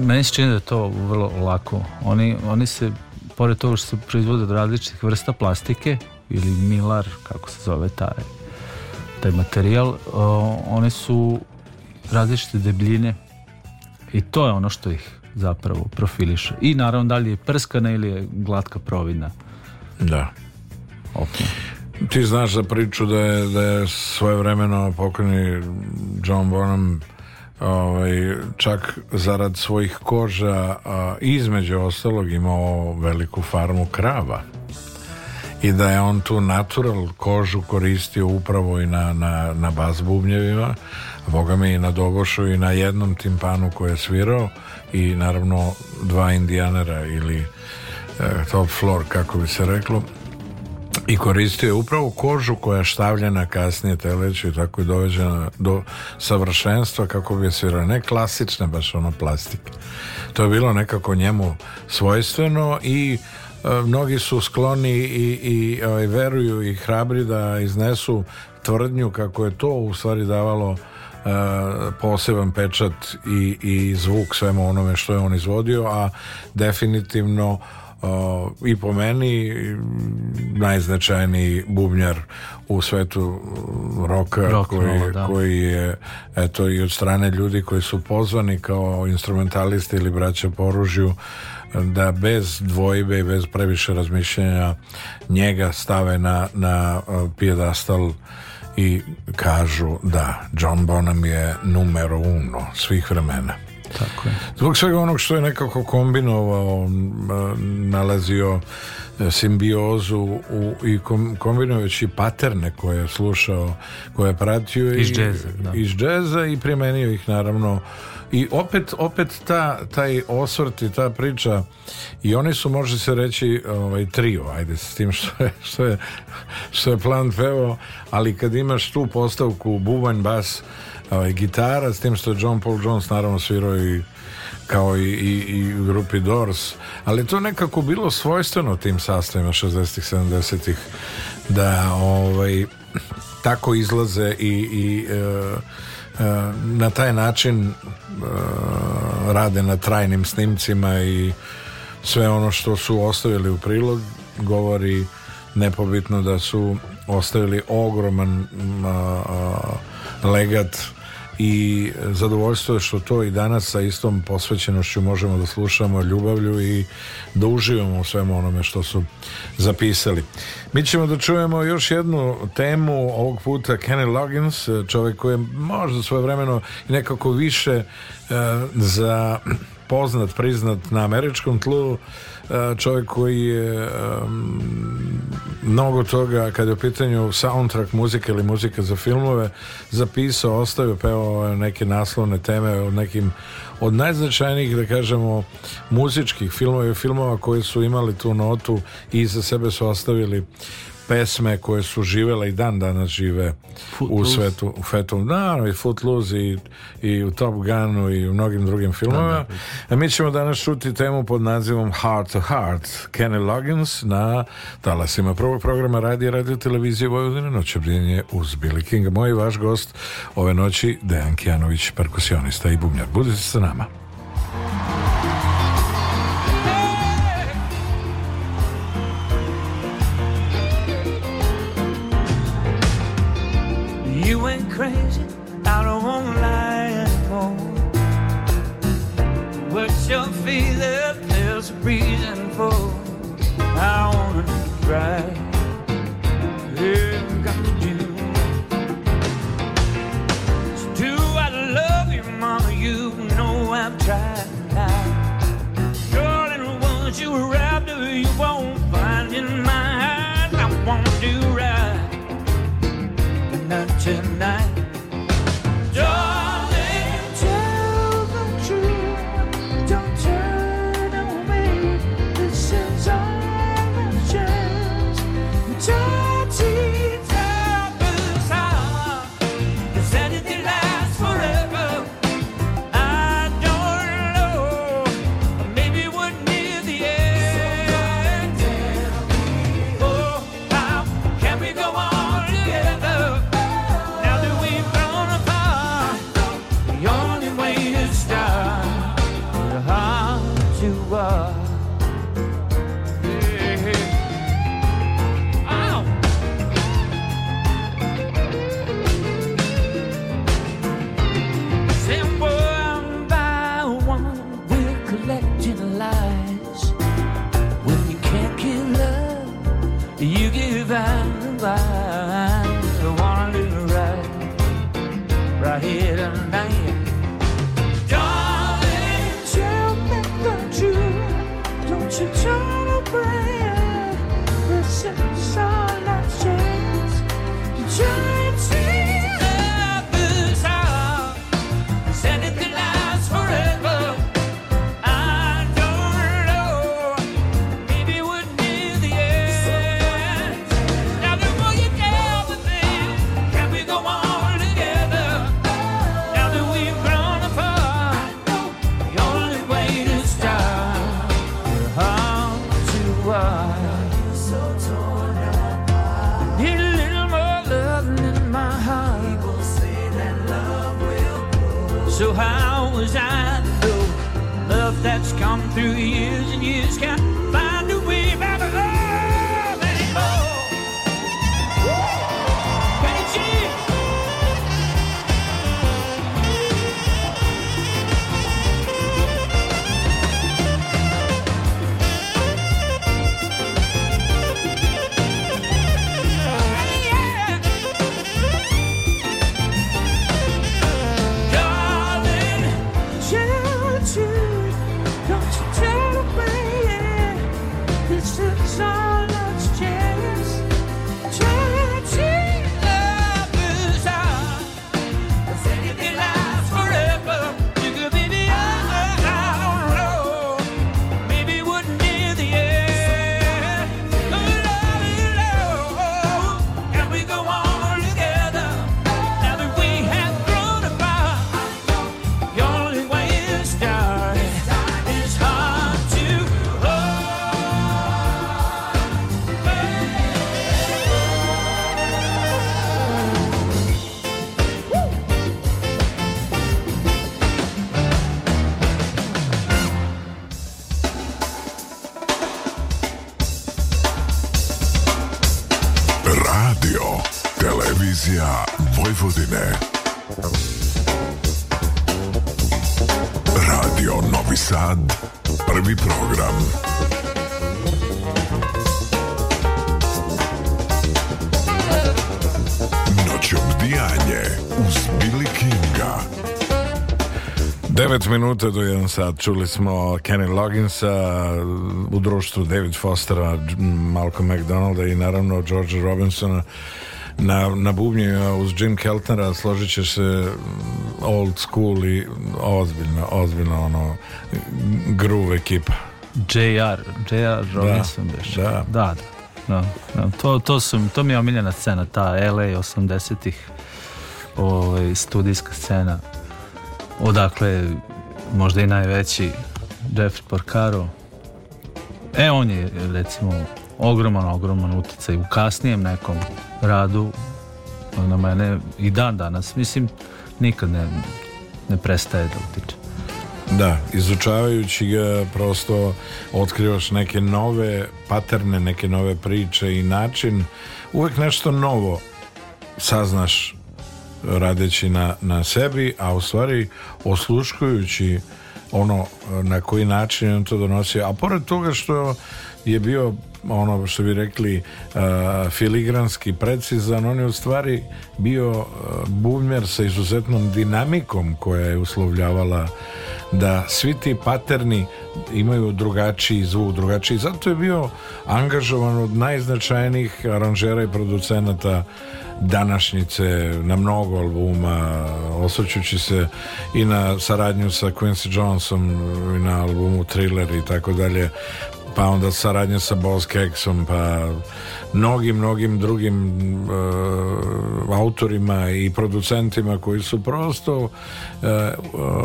meni se čini da je to vrlo lako. Oni, oni se, pored toga što se proizvode od različitih vrsta plastike, ili milar, kako se zove taj, taj materijal, uh, one su različite debljine i to je ono što ih zapravo profiliše. I naravno da li je prskana ili je glatka provina. Da. Okay. Ti znaš za priču da je, da je svoje vremeno pokojni John Bonham ovaj, čak zarad svojih koža a, između ostalog imao veliku farmu krava i da je on tu natural kožu koristio upravo i na, na, na bas bubnjevima a boga mi i na dobošu i na jednom timpanu koje je svirao i naravno dva indijanera ili e, top floor kako bi se reklo i koristio je upravo kožu koja je štavljena kasnije teleću i tako je doveđena do savršenstva kako bi je svirao ne klasične baš ono plastike to je bilo nekako njemu svojstveno i e, mnogi su skloni i, i e, veruju i hrabri da iznesu tvrdnju kako je to u stvari davalo E, poseban pečat i, i zvuk svemu onome što je on izvodio, a definitivno e, i po meni najznačajniji bubnjar u svetu e, roka Rock koji, rola, da. koji je eto i od strane ljudi koji su pozvani kao instrumentalisti ili braća po oružju da bez dvojbe i bez previše razmišljanja njega stave na, na pijedastal i kažu da John Bonham je numero uno svih vremena. Tako je. Zbog svega onog što je nekako kombinovao, nalazio simbiozu u, i kom, kombinujući paterne koje je slušao, koje je pratio iz, i, džeza, da. iz džeza i primenio ih naravno i opet, opet ta, taj osvrt i ta priča i oni su može se reći ovaj, trio, ajde s tim što je, što je, što je plan pevao ali kad imaš tu postavku bubanj, bas ovaj, gitara, s tim što je John Paul Jones naravno svirao i kao i, i, i u grupi Doors ali to nekako bilo svojstveno tim sastavima 60-ih, 70-ih da ovaj, tako izlaze i, i e, e, na taj način e, rade na trajnim snimcima i sve ono što su ostavili u prilog govori nepobitno da su ostavili ogroman a, a, legat i e, zadovoljstvo je što to i danas sa istom posvećenošću možemo da slušamo ljubavlju i da uživamo u svemu onome što su zapisali. Mi ćemo da čujemo još jednu temu ovog puta Kenny Loggins, čovjek koji je možda svoje vremeno i nekako više eh, za poznat, priznat na američkom tlu E, čovjek koji je um, mnogo toga kad je u pitanju soundtrack muzike ili muzika za filmove zapisao, ostavio, peo pa neke naslovne teme o nekim od najznačajnijih, da kažemo, muzičkih filmova i filmova koji su imali tu notu i za sebe su ostavili pesme koje su živele i dan danas žive Footloose. u svetu u fetu, da, i Footloose i, i u Top Gunu i u mnogim drugim filmovima. A da, da. mi ćemo danas čuti temu pod nazivom Heart to Heart Kenny Loggins na talasima prvog programa Radio radio televizije Vojvodine noćebdjenje uz Billy King. Moj vaš gost ove noći Dejan Kijanović, perkusionista i bubnjar. Budite sa nama. crazy. I don't want to lie anymore. What you're feeling, there's a reason for. I want to try. Yeah, got me So do I love you, mama? You know I've tried. Darling, once you you won't find in my heart. I won't do right. But not tonight. 9 minuta do 1 sat čuli smo Kenny Logginsa u društvu David Fostera, Malcolm McDonalda i naravno George Robinsona na, na bubnjima uz Jim Keltnera složit će se old school i ozbiljno, ozbiljno ono groove ekipa. JR, JR da, Robinson da, beš. Da. da, da. da. To, to, su, to mi je omiljena scena, ta LA 80-ih ovaj, studijska scena odakle možda i najveći Jeffrey Porcaro. E, on je recimo ogroman, ogroman uticaj u kasnijem nekom radu na mene i dan danas. Mislim, nikad ne, ne prestaje da utiče. Da, izučavajući ga prosto otkrivaš neke nove paterne, neke nove priče i način, uvek nešto novo saznaš radeći na, na sebi, a u stvari osluškujući ono na koji način on to donosio, a pored toga što je bio ono što bi rekli e, filigranski precizan, on je u stvari bio e, bubnjar sa izuzetnom dinamikom koja je uslovljavala da svi ti paterni imaju drugačiji zvuk, drugačiji. Zato je bio angažovan od najznačajnijih aranžera i producenata današnjice na mnogo albuma, osvrćući se i na saradnju sa Quincy Johnson i na albumu Thriller i tako dalje pa onda saradnja sa Boss Keksom, pa mnogim, mnogim drugim uh, autorima i producentima koji su prosto uh,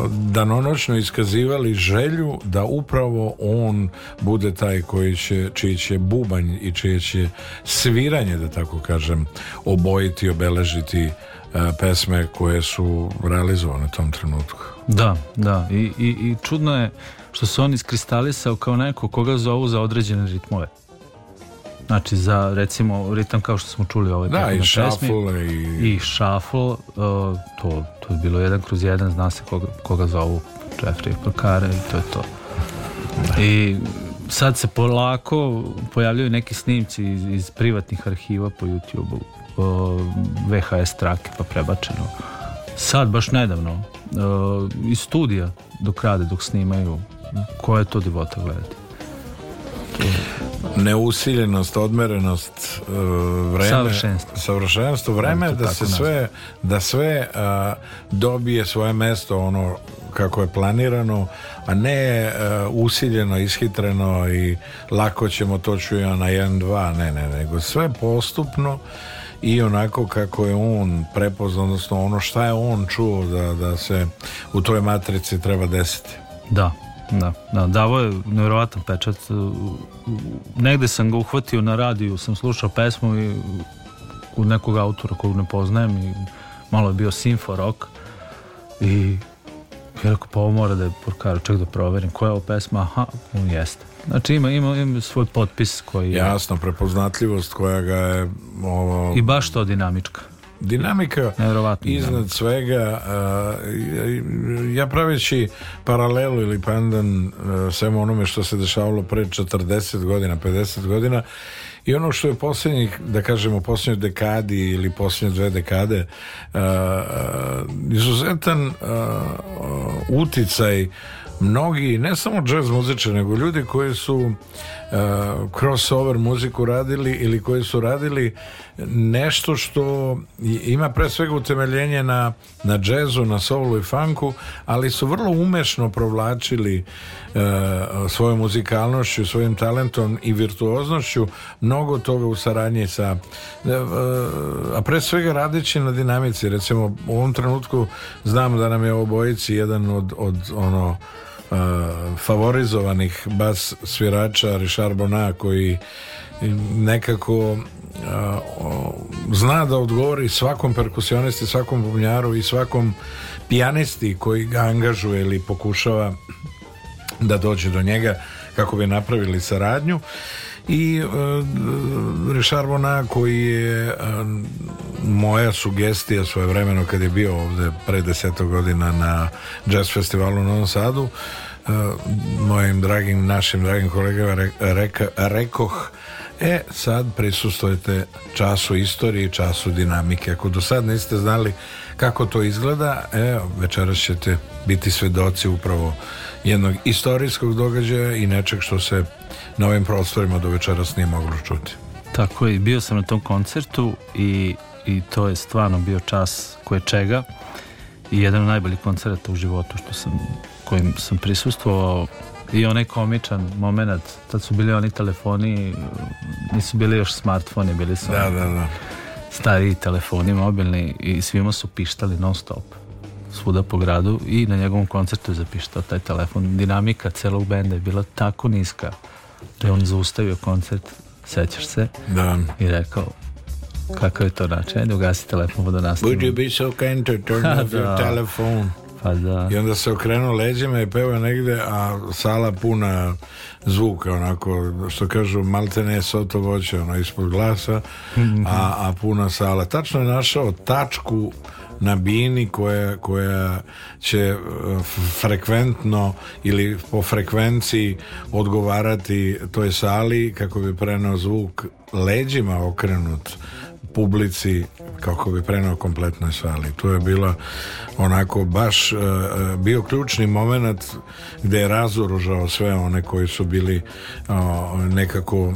danonoćno iskazivali želju da upravo on bude taj koji će, čiji će bubanj i čije će sviranje, da tako kažem, obojiti, obeležiti eh, pesme koje su realizovane u tom trenutku. Da, da, i, i, i čudno je što se on iskristalisao kao neko koga zovu za određene ritmove. Znači za recimo ritam kao što smo čuli ovaj da, i shuffle i... i shuffle uh, to, to je bilo jedan kroz jedan zna se koga, koga zovu Jeffrey Procare i to je to i sad se polako pojavljaju neki snimci iz, iz privatnih arhiva po YouTube-u uh, VHS trake pa prebačeno sad baš nedavno uh, iz studija dok rade dok snimaju koja je to divota gledati? neusiljenost, odmerenost, e, vreme, savršenstvo, savršenstvo vreme da se sve da sve a, e, dobije svoje mesto ono kako je planirano, a ne a, e, usiljeno, ishitreno i lako ćemo to čuja na 1 2, ne ne, nego sve postupno i onako kako je on prepoznao, odnosno ono šta je on čuo da, da se u toj matrici treba desiti. Da. Da, da, davo je nevjerovatan pečat. Negde sam ga uhvatio na radiju, sam slušao pesmu i od nekog autora kog ne poznajem i malo je bio simfo rock i ja rekao pa ovo mora da je Porkaro, ček da proverim koja je ovo pesma, aha, on jeste. Znači ima, ima, ima svoj potpis koji je... Jasno, prepoznatljivost koja ga je... Ovo... I baš to dinamička dinamika iznad svega ja praveći paralelu ili pandan e, svemu onome što se dešavalo pre 40 godina, 50 godina i ono što je posljednjih, da kažemo posljednjoj dekadi ili posljednje dve dekade uh, izuzetan uticaj mnogi, ne samo jazz muzičari, nego ljudi koji su Uh, crossover muziku radili ili koji su radili nešto što ima pre svega utemeljenje na, na džezu, na soulu i funku, ali su vrlo umešno provlačili uh, svojom muzikalnošću, svojim talentom i virtuoznošću mnogo toga u saradnji sa uh, a pre svega radići na dinamici, recimo u ovom trenutku znam da nam je obojici jedan od, od ono uh, favorizovanih bas svirača Richard Bona koji nekako zna da odgovori svakom perkusionisti, svakom bubnjaru i svakom pijanisti koji ga angažuje ili pokušava da dođe do njega kako bi napravili saradnju i e, Rešar Bona koji je e, moja sugestija svojevremeno kad je bio ovde pre desetog godina na jazz festivalu u Novom Sadu e, mojim dragim, našim dragim kolegama reka, rekoh E, sad prisustojete času istorije i času dinamike. Ako do sad niste znali kako to izgleda, e, večeras ćete biti svedoci upravo jednog istorijskog događaja i nečeg što se na ovim prostorima do večeras nije moglo čuti. Tako je, bio sam na tom koncertu i, i to je stvarno bio čas koje čega i jedan od najboljih koncerta u životu što sam, kojim sam prisustvovao i onaj komičan moment, tad su bili oni telefoni, nisu bili još smartfoni, bili su da, da, da. stari telefoni mobilni i svima su pištali non stop svuda po gradu i na njegovom koncertu je zapištao taj telefon. Dinamika celog benda je bila tako niska da je on zaustavio koncert, sećaš se, da. i rekao, kakav je to način, ajde ugasi telefon da nastavimo. Would you be so kind to turn off your da. telephone? Pa da. I onda se okrenuo leđima i peva negde, a sala puna zvuka, onako, što kažu, malte ne soto voće, ono, ispod glasa, a, a puna sala. Tačno je našao tačku na bini koja, koja će e, frekventno ili po frekvenciji odgovarati toj sali kako bi prenao zvuk leđima okrenut publici kako bi prenao kompletnoj sali. To je bila onako baš e, e, bio ključni moment gdje je razoružao sve one koji su bili nekako e,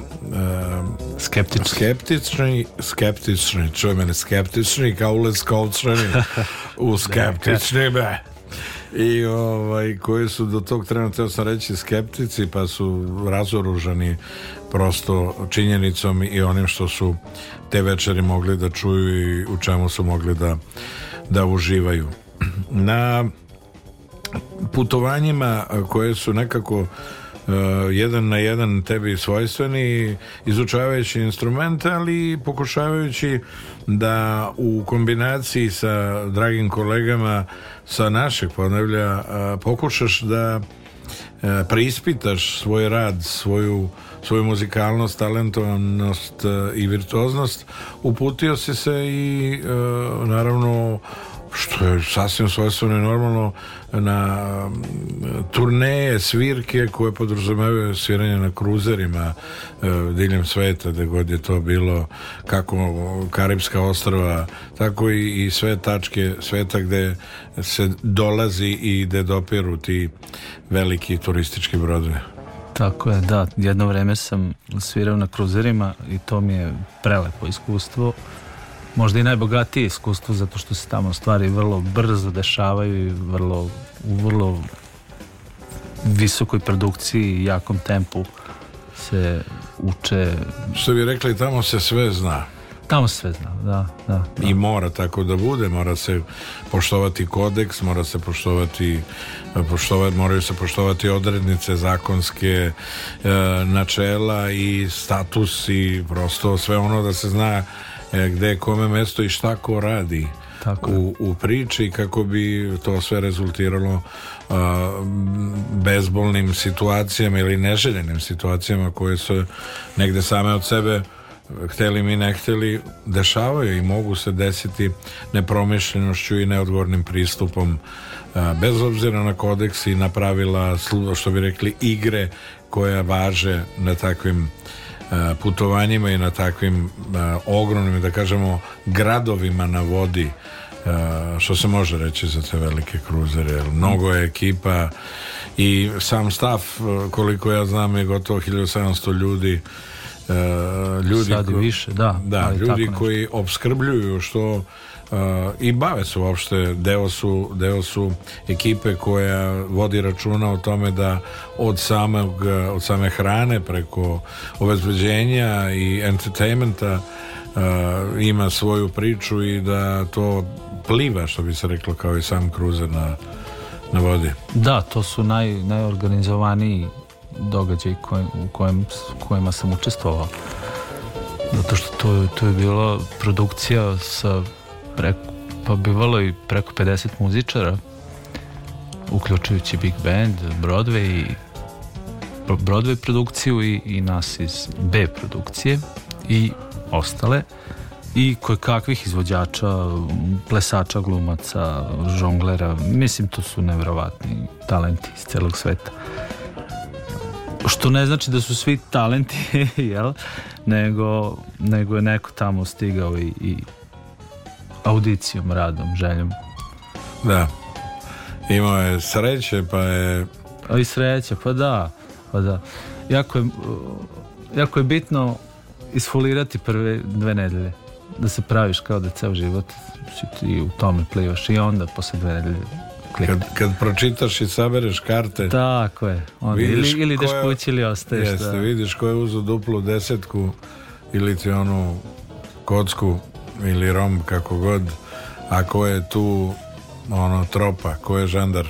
skeptični. skeptični skeptični, čuje mene skeptični kao leskovčani u skeptični be i ovaj, koji su do tog trena, teo sam reći, skeptici pa su razoružani prosto činjenicom i onim što su te večeri mogli da čuju i u čemu su mogli da, da uživaju. Na putovanjima koje su nekako Uh, jedan na jedan tebi svojstveni izučavajući instrumente ali pokušavajući da u kombinaciji sa dragim kolegama sa našeg ponavlja uh, pokušaš da uh, preispitaš svoj rad svoju svoju muzikalnost, talentovanost e, i virtuoznost, uputio si se i e, naravno što je sasvim svojstveno i normalno na mm, turneje, svirke koje podrazumevaju sviranje na kruzerima e, diljem sveta, da god je to bilo kako Karibska ostrava, tako i, i sve tačke sveta gde se dolazi i gde dopiru ti veliki turistički brodovi. Tako je, da. Jedno vreme sam svirao na kruzerima i to mi je prelepo iskustvo. Možda i najbogatije iskustvo zato što se tamo stvari vrlo brzo dešavaju i vrlo, u vrlo visokoj produkciji i jakom tempu se uče. Što bi rekli, tamo se sve zna. Tamo sve zna, da, da, da, I mora tako da bude, mora se poštovati kodeks, mora se poštovati, poštovati moraju se poštovati odrednice zakonske e, načela i status i prosto sve ono da se zna e, gde je kome mesto i šta ko radi. Tako u, u priči kako bi to sve rezultiralo a, e, bezbolnim situacijama ili neželjenim situacijama koje su negde same od sebe hteli mi ne hteli dešavaju i mogu se desiti nepromišljenošću i neodgovornim pristupom e, bez obzira na kodeks i na pravila što bi rekli igre koja važe na takvim e, putovanjima i na takvim e, ogromnim da kažemo gradovima na vodi što se može reći za te velike kruzere mnogo je ekipa i sam stav koliko ja znam je gotovo 1700 ljudi Uh, ljudi Sad i više, da, da ljudi koji obskrbljuju što uh, i bave se uopšte deo su, deo su ekipe koja vodi računa o tome da od samog eh, od same hrane preko obezbeđenja i entertainmenta Uh, ima svoju priču i da to pliva što bi se reklo kao i sam kruzer na, na vodi da to su naj, najorganizovaniji događaj koj, u kojem, kojima sam učestvovao. Zato što to, to je bila produkcija sa preko, pa bivalo i preko 50 muzičara, uključujući Big Band, Broadway i Broadway produkciju i, i nas iz B produkcije i ostale i koje kakvih izvođača, plesača, glumaca, žonglera, mislim to su nevjerovatni talenti iz celog sveta. Što ne znači da su svi talenti, jel? Nego, nego je neko tamo stigao i, i audicijom, radom, željom. Da. Imao je sreće, pa je... A I sreće, pa da. Pa da. Jako je, jako je bitno isfolirati prve dve nedelje. Da se praviš kao da ceo život si ti u tome plivaš i onda posle dve nedelje rekli. Dakle, kad, kad pročitaš i sabereš karte. Tako je. On, ili, ili ideš kući ili ostaješ. Jeste, da. vidiš ko je uzo duplu desetku ili ti onu kocku ili rom kako god. A ko je tu ono tropa, ko je žandar.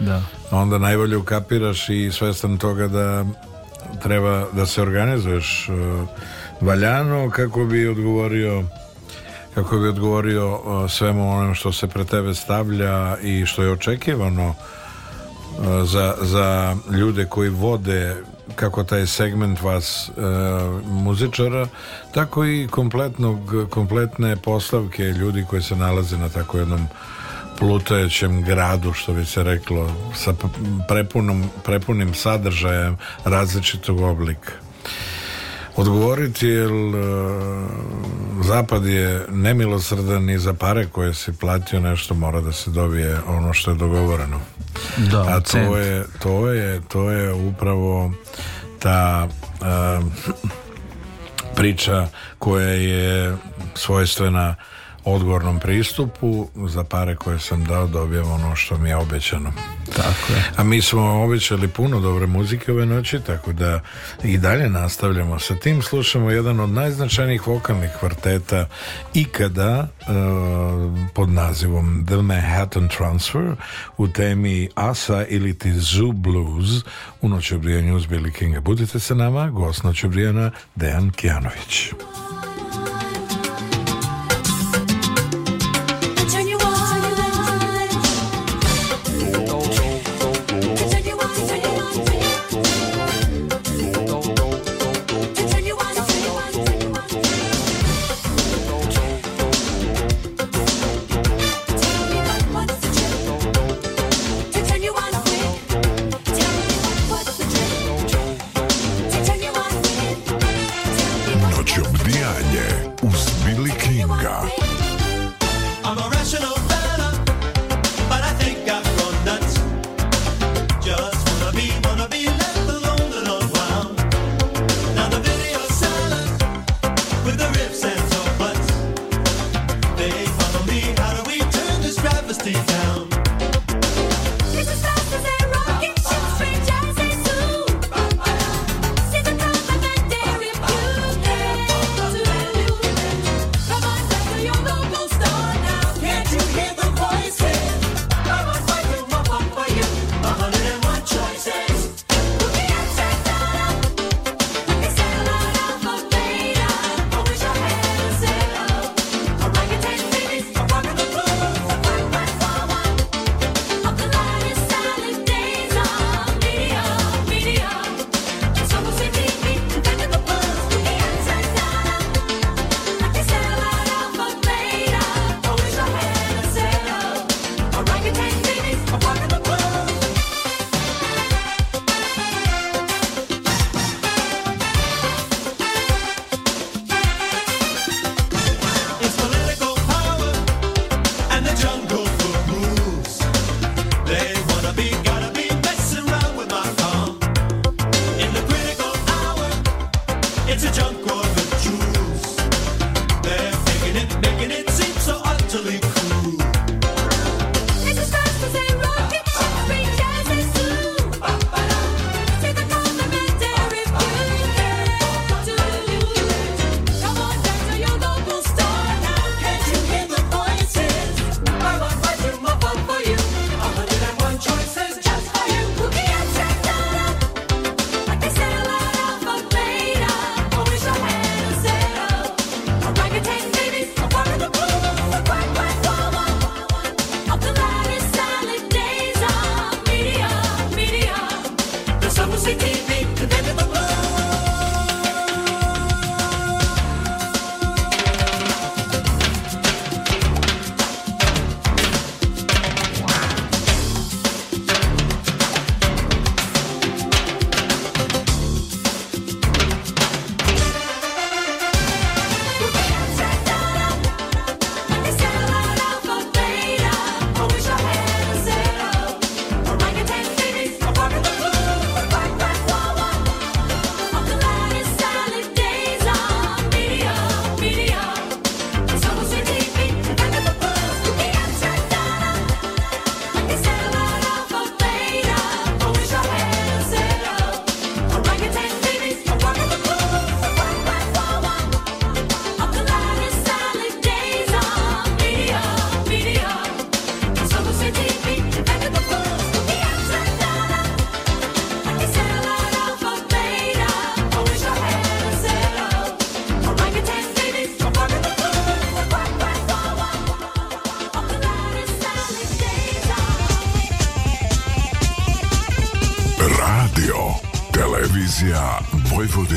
Da. Onda najbolje ukapiraš i svestan toga da treba da se organizuješ uh, valjano kako bi odgovorio kako bi odgovorio svemu onom što se pre tebe stavlja i što je očekivano za, za ljude koji vode kako taj segment vas e, muzičara tako i kompletnog, kompletne poslavke ljudi koji se nalaze na tako jednom plutajućem gradu što bi se reklo sa prepunom, prepunim sadržajem različitog oblika odgovoriti jer e, zapad je nemilosrdan i za pare koje si platio nešto mora da se dobije ono što je dogovoreno. Da, A to cent. je, to je, to je upravo ta uh, priča koja je svojstvena odgovornom pristupu za pare koje sam dao dobijem ono što mi je obećano tako je. a mi smo obećali puno dobre muzike ove noći tako da i dalje nastavljamo sa tim slušamo jedan od najznačajnijih vokalnih kvarteta ikada uh, pod nazivom The Manhattan Transfer u temi Asa ili ti Zoo Blues u noću brijanju uz Billy Kinga budite sa nama gost noću Dejan Kijanović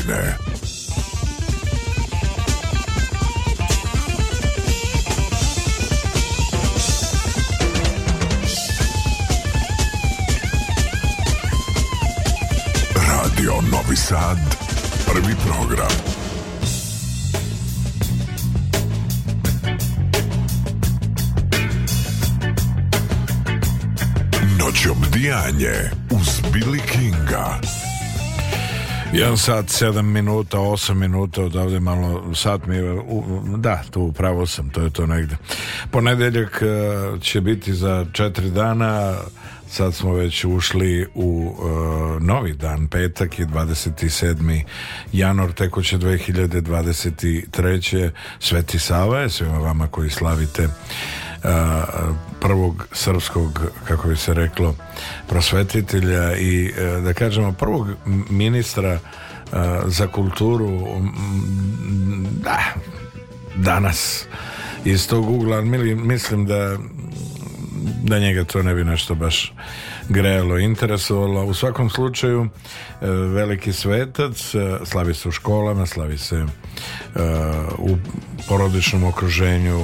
godine. Radio Novi Sad, prvi program. Noć obdijanje uz Billy Kinga. 1 sat, 7 minuta, 8 minuta, odavde malo sat mi je, u, da, tu upravo sam, to je to negde. Ponedeljak uh, će biti za 4 dana, sad smo već ušli u uh, novi dan, petak je 27. januar tekuće 2023. Sveti Sava je svima vama koji slavite uh, prvog srpskog, kako bi se reklo, prosvetitelja i e, da kažemo prvog ministra e, za kulturu da, danas iz tog ugla mislim da da njega to ne bi nešto baš grejalo, interesovalo. U svakom slučaju, e, veliki svetac slavi se u školama, slavi se u porodičnom okruženju,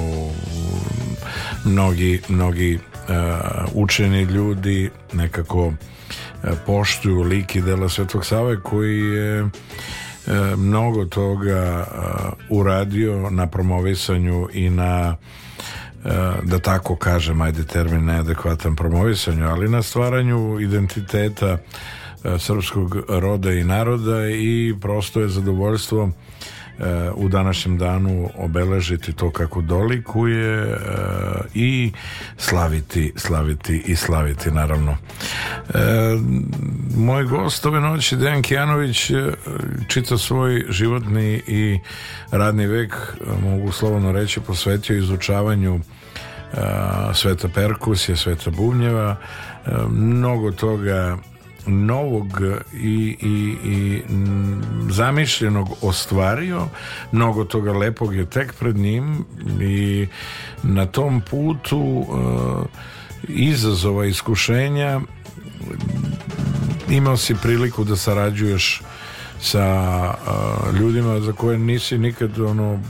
mnogi, mnogi uh, učeni ljudi nekako e, poštuju lik i dela Svetog Save koji je e, mnogo toga uradio na promovisanju i na da tako kažem, ajde termin neadekvatan promovisanju, ali na stvaranju identiteta srpskog roda i naroda i prosto je zadovoljstvo E, u današnjem danu obeležiti to kako dolikuje e, i slaviti, slaviti i slaviti naravno. E, moj gost ove noći Dejan Kijanović čita svoj životni i radni vek mogu slobodno reći posvetio izučavanju Sveta Perkusije, Sveta Bubnjeva mnogo toga novog i, i, i zamišljenog ostvario mnogo toga lepog je tek pred njim i na tom putu eh, izazova, iskušenja imao si priliku da sarađuješ sa eh, ljudima za koje nisi nikad ono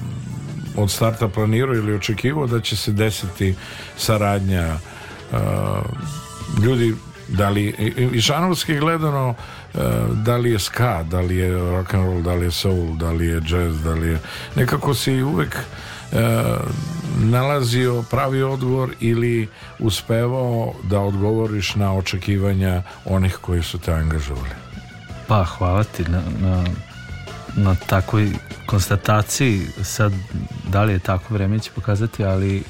od starta planirao ili očekivao da će se desiti saradnja eh, ljudi da li i žanovski gledano e, da li je ska, da li je rock and roll, da li je soul, da li je jazz, da li je nekako se uvek e, nalazio pravi odgovor ili uspevao da odgovoriš na očekivanja onih koji su te angažovali. Pa hvala ti na, na, na takoj konstataciji sad da li je tako vreme će pokazati ali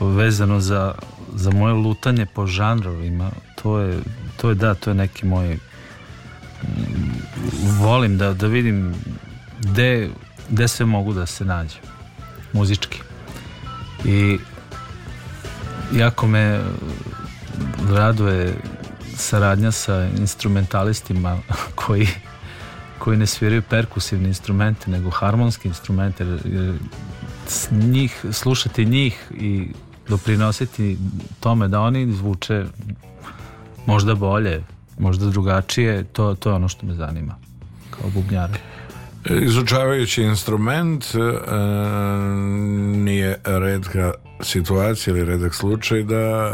vezano za, za moje lutanje po žanrovima to je, to je da, to je neki moj volim da, da vidim gde, gde sve mogu da se nađem muzički i jako me raduje saradnja sa instrumentalistima koji koji ne sviraju perkusivne instrumente nego harmonske instrumente njih, slušati njih i doprinositi tome da oni zvuče možda bolje, možda drugačije, to, to je ono što me zanima kao bubnjara. Izučavajući instrument e, nije redka situacija ili redak slučaj da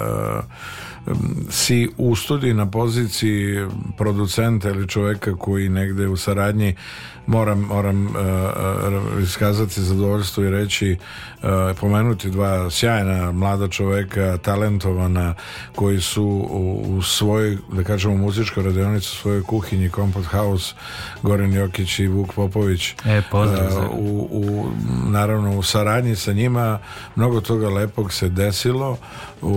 e, si u studiji na poziciji producenta ili čoveka koji negde u saradnji moram, moram uh, iskazati zadovoljstvo i reći uh, pomenuti dva sjajna mlada čoveka, talentovana koji su u, u svojoj da kažemo muzičkoj radionici u svojoj kuhinji Kompot House Goren Jokić i Vuk Popović e, pozdrav, uh, u, u, naravno u saradnji sa njima mnogo toga lepog se desilo u,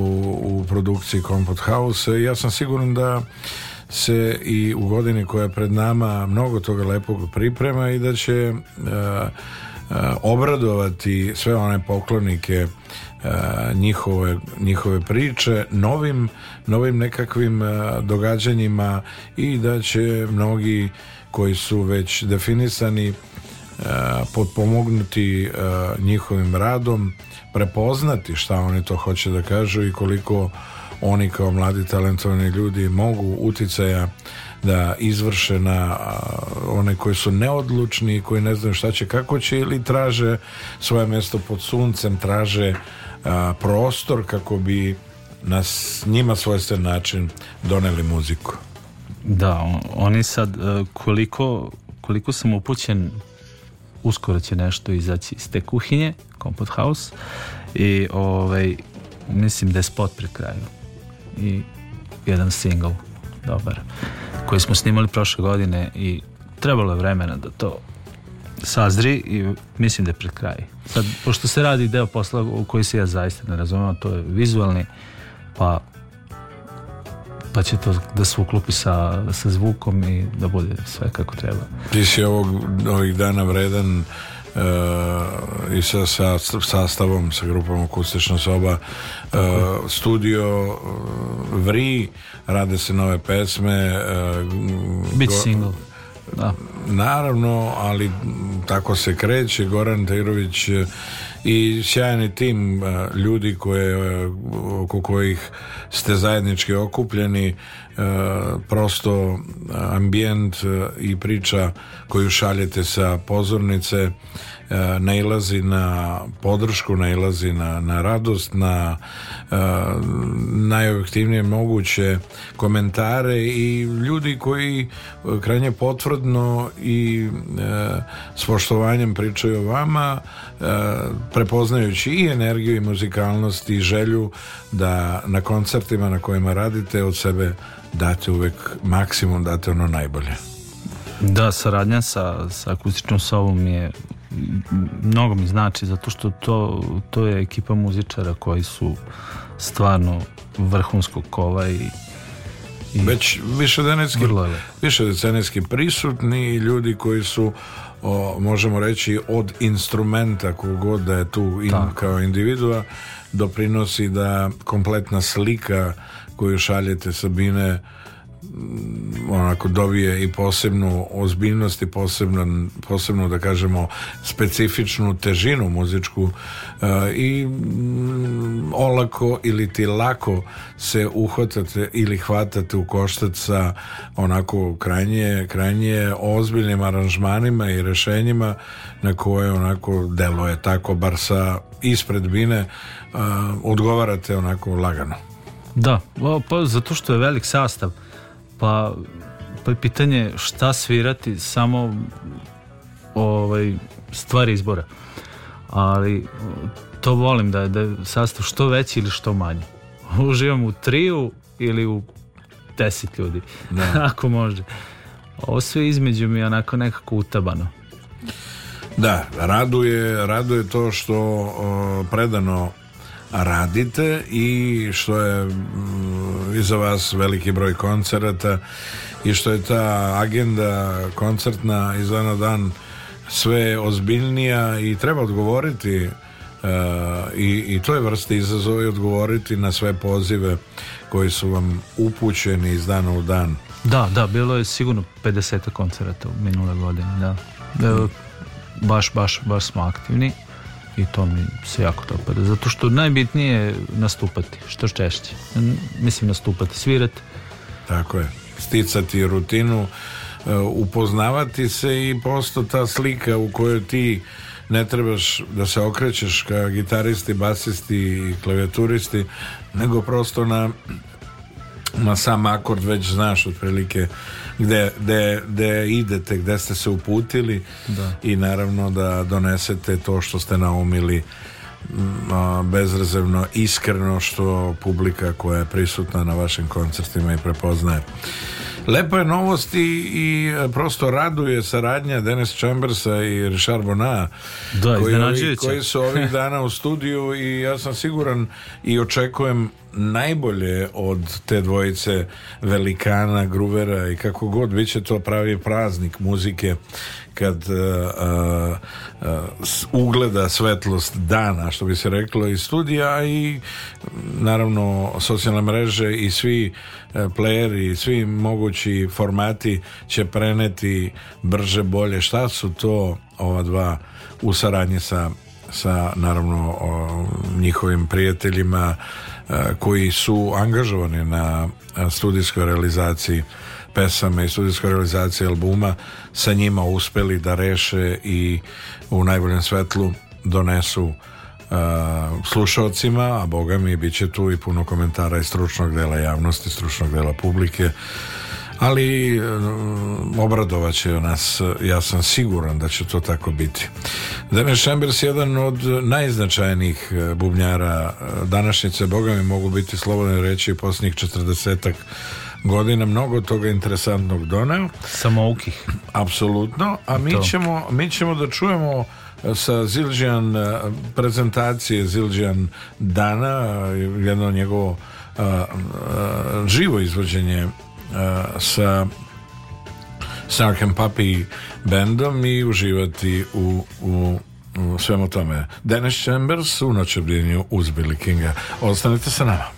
u produkciji Compot House. Ja sam siguran da se i u godini koja je pred nama mnogo toga lepog priprema i da će uh, obradovati sve one poklonike e, njihove, njihove priče novim, novim nekakvim događanjima i da će mnogi koji su već definisani potpomognuti njihovim radom prepoznati šta oni to hoće da kažu i koliko oni kao mladi talentovani ljudi mogu uticaja da izvrše na one koji su neodlučni i koji ne znaju šta će, kako će ili traže svoje mesto pod suncem, traže a, prostor kako bi na njima svojstven način doneli muziku. Da, oni sad e, koliko, koliko sam upućen uskoro će nešto izaći iz te kuhinje Compot House i ovaj, mislim da je spot pri kraju i jedan single dobar koji smo snimali prošle godine i trebalo je vremena da to sazri i mislim da je pred kraj. Sad, pošto se radi deo posla u koji se ja zaista ne razumem, to je vizualni, pa pa će to da se uklopi sa, sa zvukom i da bude sve kako treba. Ti si ovog, ovih dana vredan i sa, sa sastavom, sa grupom Akustična soba e, studio e, Vri rade se nove pesme e, Bit single da. Naravno, ali tako se kreće Goran Tajrović i sjajan tim e, ljudi koje, e, oko kojih ste zajednički okupljeni e, prosto ambijent i priča koju šaljete sa pozornice E, nailazi na podršku, nailazi na, na radost, na e, najobjektivnije moguće komentare i ljudi koji e, krajnje potvrdno i s poštovanjem pričaju o vama prepoznajući i energiju i muzikalnost i želju da na koncertima na kojima radite od sebe date uvek maksimum, date ono najbolje. Da, saradnja sa, sa akustičnom sobom je mnogo mi znači zato što to, to je ekipa muzičara koji su stvarno vrhunskog kova i i već više decenijski više decenijski prisutni i ljudi koji su o, možemo reći od instrumenta kogod da je tu in, kao individua doprinosi da kompletna slika koju šaljete Sabine onako dobije i posebnu ozbiljnost i posebno, posebno da kažemo specifičnu težinu muzičku uh, i mm, olako ili ti lako se uhvatate ili hvatate u koštac sa onako krajnje, krajnje ozbiljnim aranžmanima i rešenjima na koje onako delo je tako bar sa ispred bine uh, odgovarate onako lagano. Da, pa zato što je velik sastav Pa, pa je pitanje šta svirati, samo ovaj, stvari izbora. Ali to volim da da je sastav što veći ili što manji. Uživam u triju ili u deset ljudi, da. ako može. Ovo sve između mi je onako nekako utabano. Da, raduje, raduje to što uh, predano radite i što je mm, iza vas veliki broj koncerata i što je ta agenda koncertna iz dana dan sve ozbiljnija i treba odgovoriti Uh, i, i je vrsta izazova i odgovoriti na sve pozive koji su vam upućeni iz dana u dan. Da, da, bilo je sigurno 50 koncerata u minule godine, da. E, baš, baš, baš smo aktivni i to mi se jako dopada. Zato što najbitnije je nastupati, što češće. Mislim nastupati, svirati. Tako je, sticati rutinu, eh, upoznavati se i posto ta slika u kojoj ti ne trebaš da se okrećeš ka gitaristi, basisti i klavijaturisti, nego prosto na, na sam akord već znaš otprilike gde, gde, gde idete, gde ste se uputili da. i naravno da donesete to što ste naumili mm, bezrezervno iskreno što publika koja je prisutna na vašim koncertima i prepoznaje. Lepo je novosti i, e, prosto raduje saradnja Dennis Chambersa i Richard Bona da, koji, koji su ovih dana u studiju i ja sam siguran i očekujem najbolje od te dvojice velikana, gruvera i kako god, bit će to pravi praznik muzike kad uh, uh, ugleda svetlost dana, što bi se reklo i studija i naravno socijalne mreže i svi playeri, svi mogući formati će preneti brže, bolje. Šta su to ova dva u saradnji sa sa naravno o, njihovim prijateljima koji su angažovani na studijskoj realizaciji pesama i studijskoj realizaciji albuma sa njima uspeli da reše i u najboljem svetlu donesu slušalcima, a boga mi bit će tu i puno komentara i stručnog dela javnosti, stručnog dela publike ali eh, obradovaće nas ja sam siguran da će to tako biti Dennis Chambers jedan od najznačajnijih eh, bubnjara eh, današnjice Boga mi mogu biti slobodno reći posljednjih četrdesetak godina mnogo toga interesantnog doneo samoukih apsolutno, a mi ćemo, mi ćemo da čujemo sa Zilđan prezentacije Zilđan dana jedno njegovo a, a, živo izvođenje Uh, sa Snark and Puppy bandom i uživati u, u, u svemu tome. Dennis Chambers u noćobljenju uz Billy Kinga. Ostanite sa nama.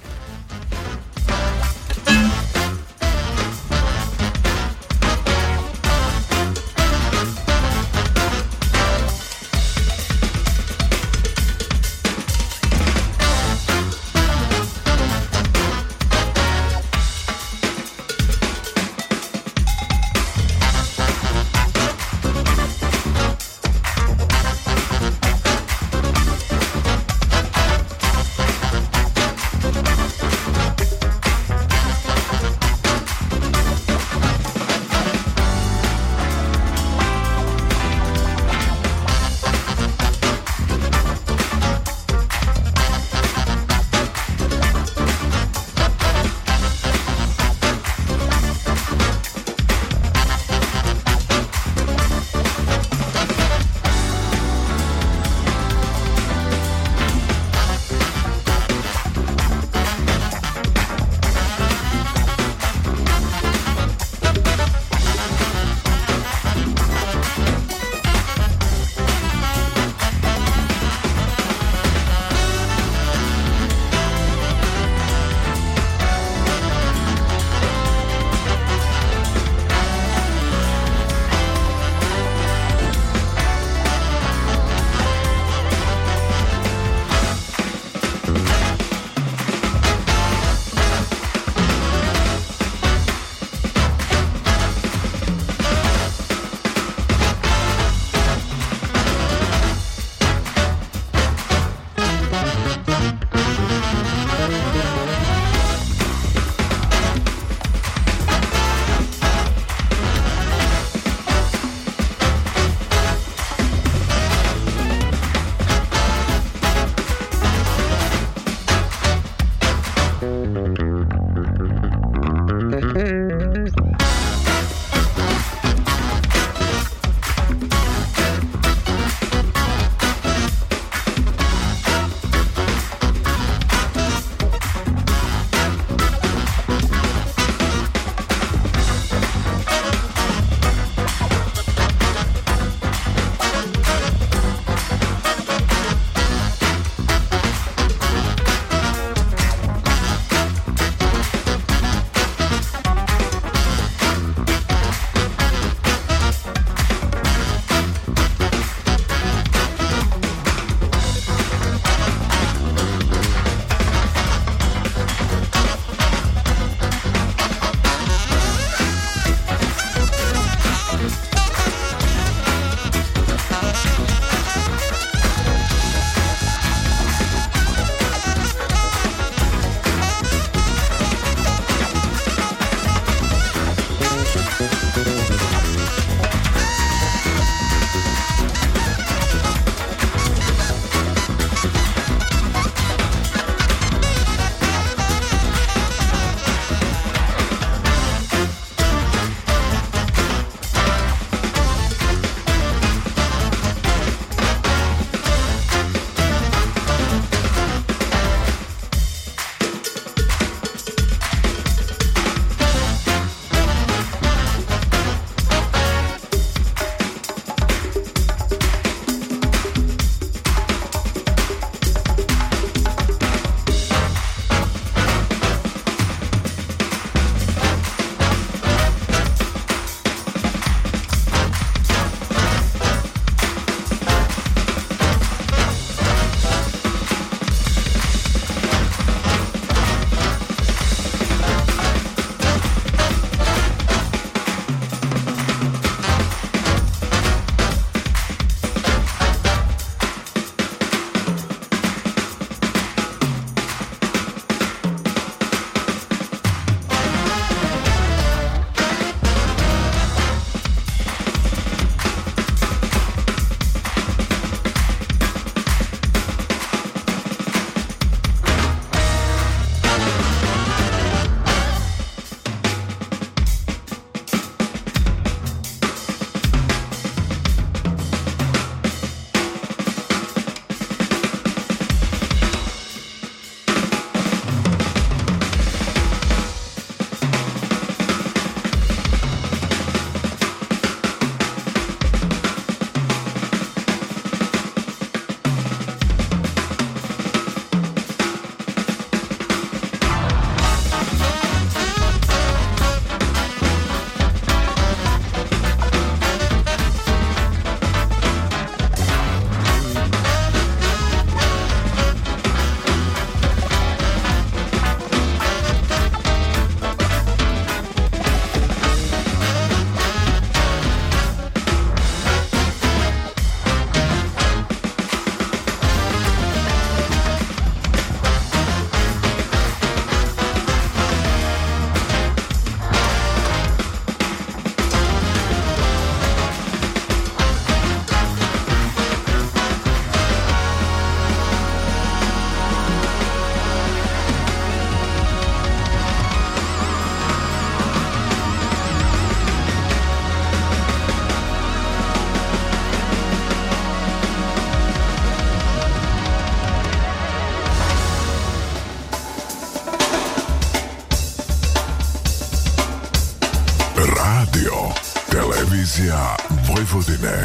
Vojvodine.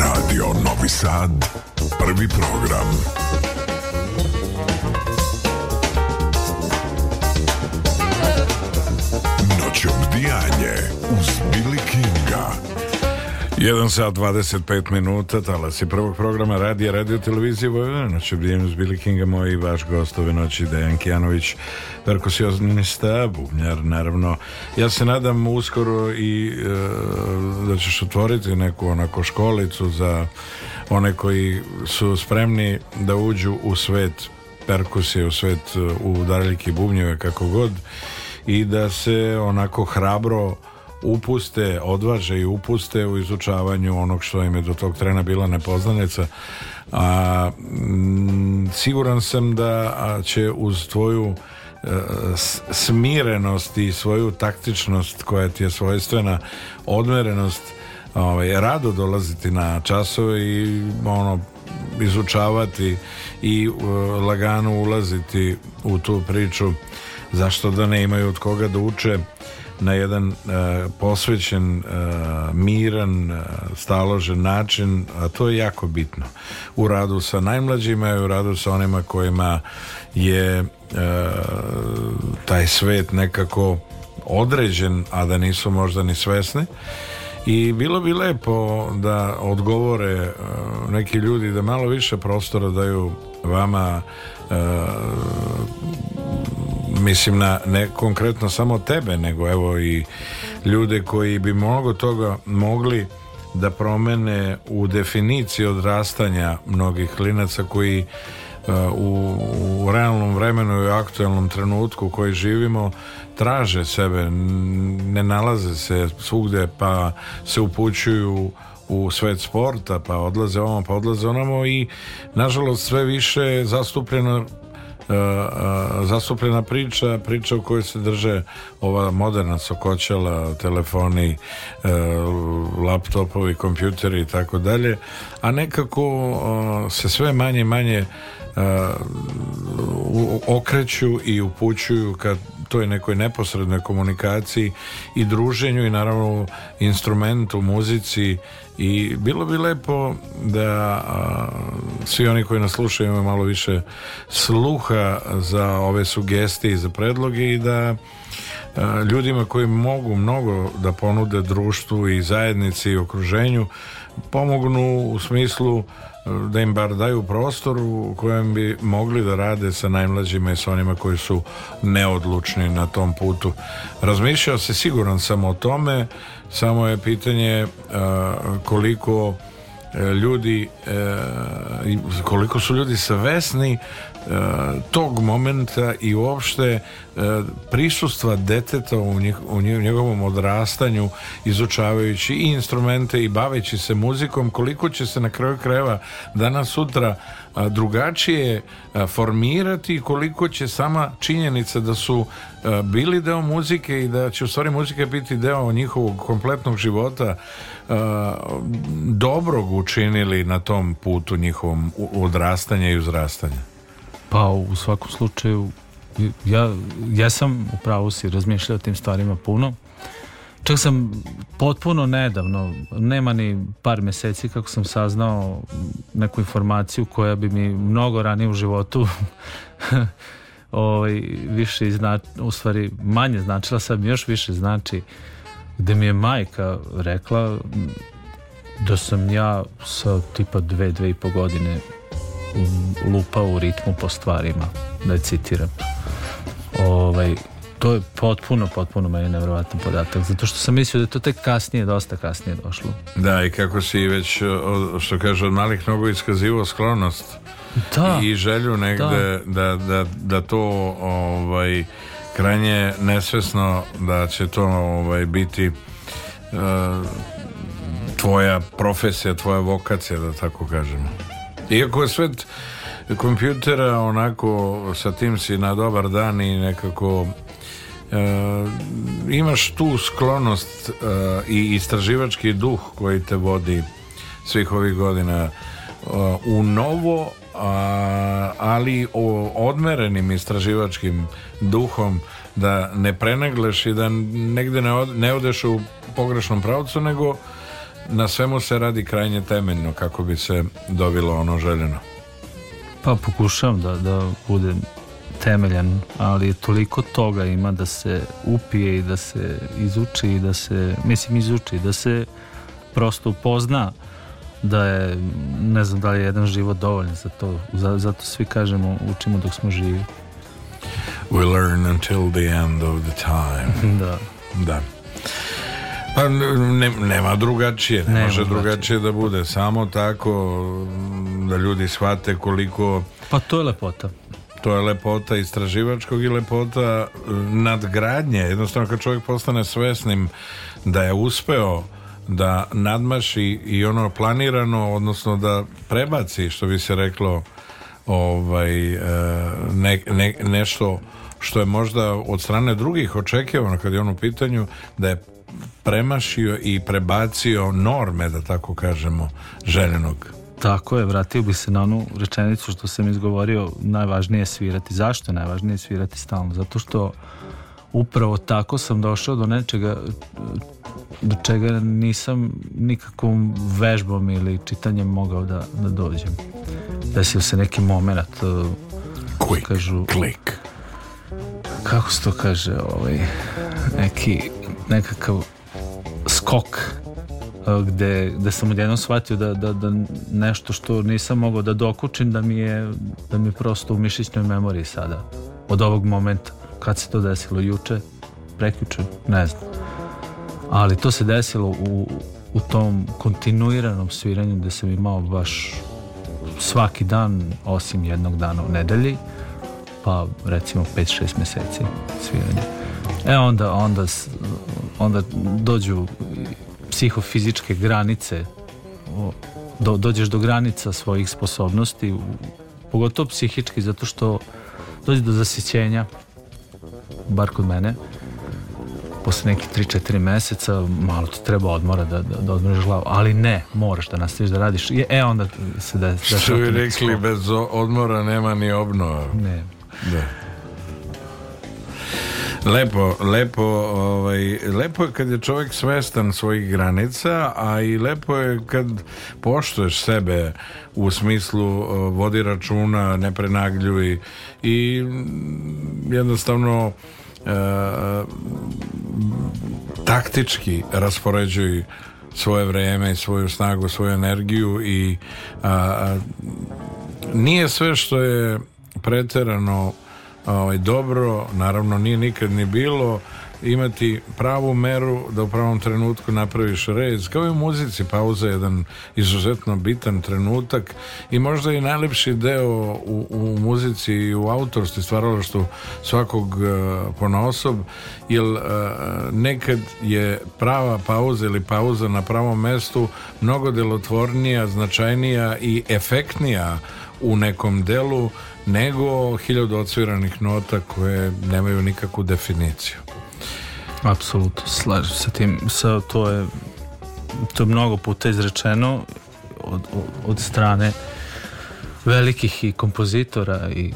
Radio Novi Sad, prvi program. Noć obdijanje uz Billy Kinga. 1 sat 25 minuta, talas je prvog programa radija radio televizije Vojvodine noć obdijem uz Billy Kinga, moj i vaš gost ove noći Dejan Kijanović, perkusionista, bubnjar, naravno Ja se nadam uskoro i e, da ćeš otvoriti neku onako školicu za one koji su spremni da uđu u svet perkusije, u svet e, udaljike bubnjeve kako god i da se onako hrabro upuste, odvaže i upuste u izučavanju onog što im je do tog trena bila nepoznanica a m, siguran sam da će uz tvoju smirenost i svoju taktičnost koja ti je svojstvena odmerenost ovaj, rado dolaziti na časove i ono izučavati i uh, lagano ulaziti u tu priču zašto da ne imaju od koga da uče na jedan uh, posvećen uh, miran uh, staložen način a to je jako bitno u radu sa najmlađima i u radu sa onima kojima je taj svet nekako određen a da nisu možda ni svesni i bilo bi lepo da odgovore neki ljudi da malo više prostora daju vama mislim na ne konkretno samo tebe nego evo i ljude koji bi mnogo toga mogli da promene u definiciji odrastanja mnogih klinaca koji e, u, u realnom vremenu i u aktualnom trenutku koji živimo traže sebe ne nalaze se svugde pa se upućuju u svet sporta pa odlaze ovom pa odlaze onamo i nažalost sve više zastupljeno E, e, zastupljena priča, priča u kojoj se drže ova moderna sokoćala, telefoni, e, laptopovi, kompjuteri i tako dalje, a nekako se sve manje i manje okreću i upućuju kad toj nekoj neposrednoj komunikaciji i druženju i naravno instrumentu, muzici i bilo bi lepo da a, svi oni koji nas slušaju imaju malo više sluha za ove sugestije i za predloge i da a, ljudima koji mogu mnogo da ponude društvu i zajednici i okruženju pomognu u smislu da im bar daju prostor u kojem bi mogli da rade sa najmlađima i sa onima koji su neodlučni na tom putu. Razmišljao se siguran sam o tome samo je pitanje e, koliko e, ljudi e, koliko su ljudi svesni E, tog momenta i uopšte e, prisustva deteta u u njegovom odrastanju izučavajući i instrumente i baveći se muzikom koliko će se na kraju krajeva danas sutra e, drugačije formirati koliko će sama činjenica da su bili deo muzike i da će u stvari muzika biti deo njihovog kompletnog života dobrog učinili na tom putu njihovom odrastanja i uzrastanja Pa u svakom slučaju ja, ja sam upravo si razmišljao o tim stvarima puno čak sam potpuno nedavno nema ni par meseci kako sam saznao neku informaciju koja bi mi mnogo ranije u životu ovaj, više znači, u stvari manje značila sad mi još više znači gde mi je majka rekla da sam ja sa tipa dve, dve i po godine lupa u ritmu po stvarima, da je citiram. Ovaj, to je potpuno, potpuno meni nevrovatan podatak, zato što sam mislio da je to tek kasnije, dosta kasnije došlo. Da, i kako si već, što kaže, od malih nogu iskazivo sklonost da, i želju negde da, da, da, da to ovaj, krajnje nesvesno da će to ovaj, biti uh, tvoja profesija, tvoja vokacija, da tako kažemo. Iako je svet kompjutera onako sa tim si na dobar dan i nekako e, imaš tu sklonost e, i istraživački duh koji te vodi svih ovih godina e, u novo a, ali o odmerenim istraživačkim duhom da ne prenegleš i da negde ne, od, ne odeš u pogrešnom pravcu nego na svemu se radi krajnje temeljno kako bi se dobilo ono željeno. Pa pokušavam da, da bude temeljan, ali toliko toga ima da se upije i da se izuči i da se, mislim izuči, da se prosto upozna da je, ne znam da li je jedan život dovoljan za to, zato svi kažemo učimo dok smo živi. We learn until the end of the time. da. Da. Pa ne, nema drugačije, ne nema može drugačije. da bude, samo tako da ljudi shvate koliko... Pa to je lepota. To je lepota istraživačkog i lepota e, nadgradnje. Jednostavno kad čovjek postane svesnim da je uspeo da nadmaši i ono planirano, odnosno da prebaci, što bi se reklo, ovaj, e, ne, ne, nešto što je možda od strane drugih očekivano kad je on u pitanju da je premašio i prebacio norme, da tako kažemo, željenog. Tako je, vratio bi se na onu rečenicu što sam izgovorio, najvažnije je svirati. Zašto najvažnije je svirati stalno? Zato što upravo tako sam došao do nečega do čega nisam nikakvom vežbom ili čitanjem mogao da, da dođem. Desio se neki moment Quick, uh, kažu, klik. Kako se to kaže? Ovaj, neki nekakav skok uh, gde, gde sam odjednom shvatio da, da, da nešto što nisam mogao da dokučim da mi je, da mi je prosto u mišićnoj memoriji sada od ovog momenta kad se to desilo juče preključe, ne znam ali to se desilo u, u tom kontinuiranom sviranju gde sam imao baš svaki dan osim jednog dana u nedelji pa recimo 5-6 meseci sviranja E onda, onda, onda dođu psihofizičke granice, do, dođeš do granica svojih sposobnosti, pogotovo psihički, zato što dođe do zasićenja, bar kod mene, posle neki 3-4 meseca malo ti treba odmora da, da, da odmoriš glavu, ali ne, moraš da nastaviš da radiš. E, onda se da... da Što bi rekli, bez odmora nema ni obnova. Ne. Da. Lepo, lepo, ovaj, lepo je kad je čovjek svestan svojih granica, a i lepo je kad poštuješ sebe u smislu vodi računa, ne prenagljuj i jednostavno e, taktički raspoređuj svoje vrijeme, svoju snagu, svoju energiju i a, nije sve što je pretjerano ovaj, dobro, naravno nije nikad ni bilo imati pravu meru da u pravom trenutku napraviš rez. Kao i u muzici, pauza je jedan izuzetno bitan trenutak i možda i najlepši deo u, u muzici i u autorstvu stvaralaštu svakog uh, ponaosob, jer uh, e, nekad je prava pauza ili pauza na pravom mestu mnogo delotvornija, značajnija i efektnija u nekom delu nego hiljadu odsviranih nota koje nemaju nikakvu definiciju. Apsolutno, slažem se tim. Sa, to je to je mnogo puta izrečeno od, od strane velikih i kompozitora i,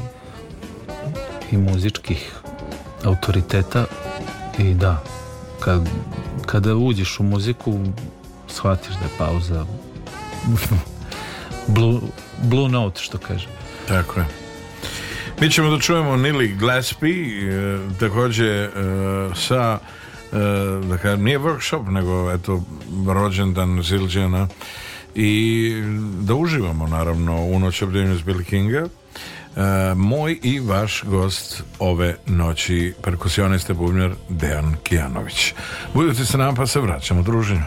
i muzičkih autoriteta i da, kad, kada uđeš u muziku shvatiš da je pauza blue, blue note što kaže. Tako je. Mi ćemo da čujemo Nili Gillespie e, takođe e, sa e, da kažem, nije workshop nego eto rođendan Zildjana i da uživamo naravno u noć obdivnju Bill Kinga e, moj i vaš gost ove noći perkusionista bubnjar Dejan Kijanović budete se nam pa se vraćamo druženju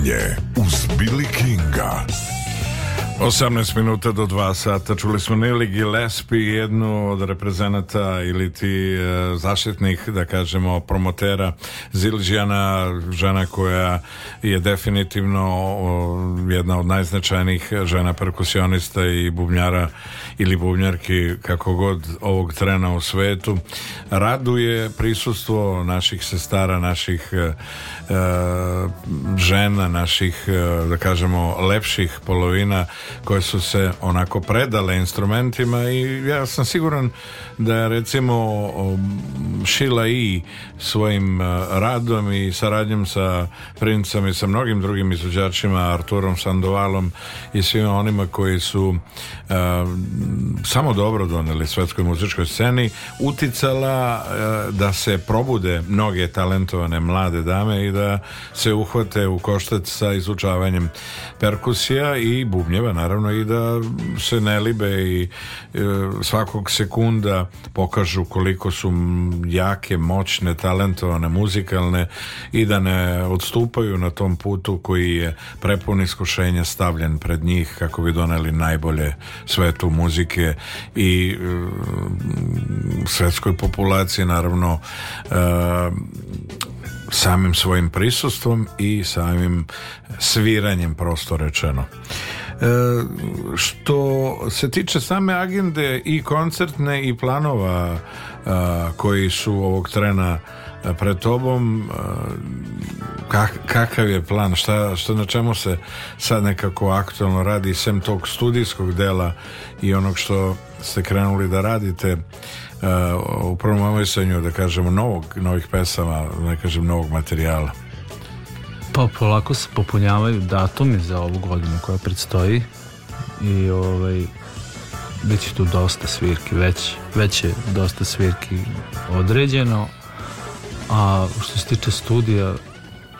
Obrazovanje uz Billy Kinga. 18 minuta do 2 sata čuli smo Nili Gillespie, jednu od reprezenata ili ti e, zaštitnih, da kažemo, promotera Zilđijana, žena koja je definitivno jedna od najznačajnijih žena perkusionista i bubnjara ili bubnjarki kako god ovog trena u svetu. Raduje prisustvo naših sestara, naših e, E, žena naših e, da kažemo lepših polovina koje su se onako predale instrumentima i ja sam siguran da recimo Šila i e. svojim e, radom i saradnjom sa princom i sa mnogim drugim izvođačima Arturom Sandovalom i svima onima koji su e, samo dobro doneli svetskoj muzičkoj sceni uticala da se probude mnoge talentovane mlade dame i da se uhvate u koštac sa izučavanjem perkusija i bubnjeva naravno i da se ne libe i svakog sekunda pokažu koliko su jake, moćne, talentovane, muzikalne i da ne odstupaju na tom putu koji je prepun iskušenja stavljen pred njih kako bi doneli najbolje svetu muzike i e, svetskoj populaciji naravno e, samim svojim prisustvom i samim sviranjem prosto rečeno. E, što se tiče same agende i koncertne i planova e, koji su ovog trena e, pred tobom kak, kakav je plan šta, šta na čemu se sad nekako aktualno radi sem tog studijskog dela i onog što ste krenuli da radite u prvom da kažemo novog, novih pesama, da kažem novog materijala Pa polako se popunjavaju datumi za ovu godinu koja predstoji i ovaj, već je tu dosta svirki, već, već je dosta svirki određeno, a što se tiče studija,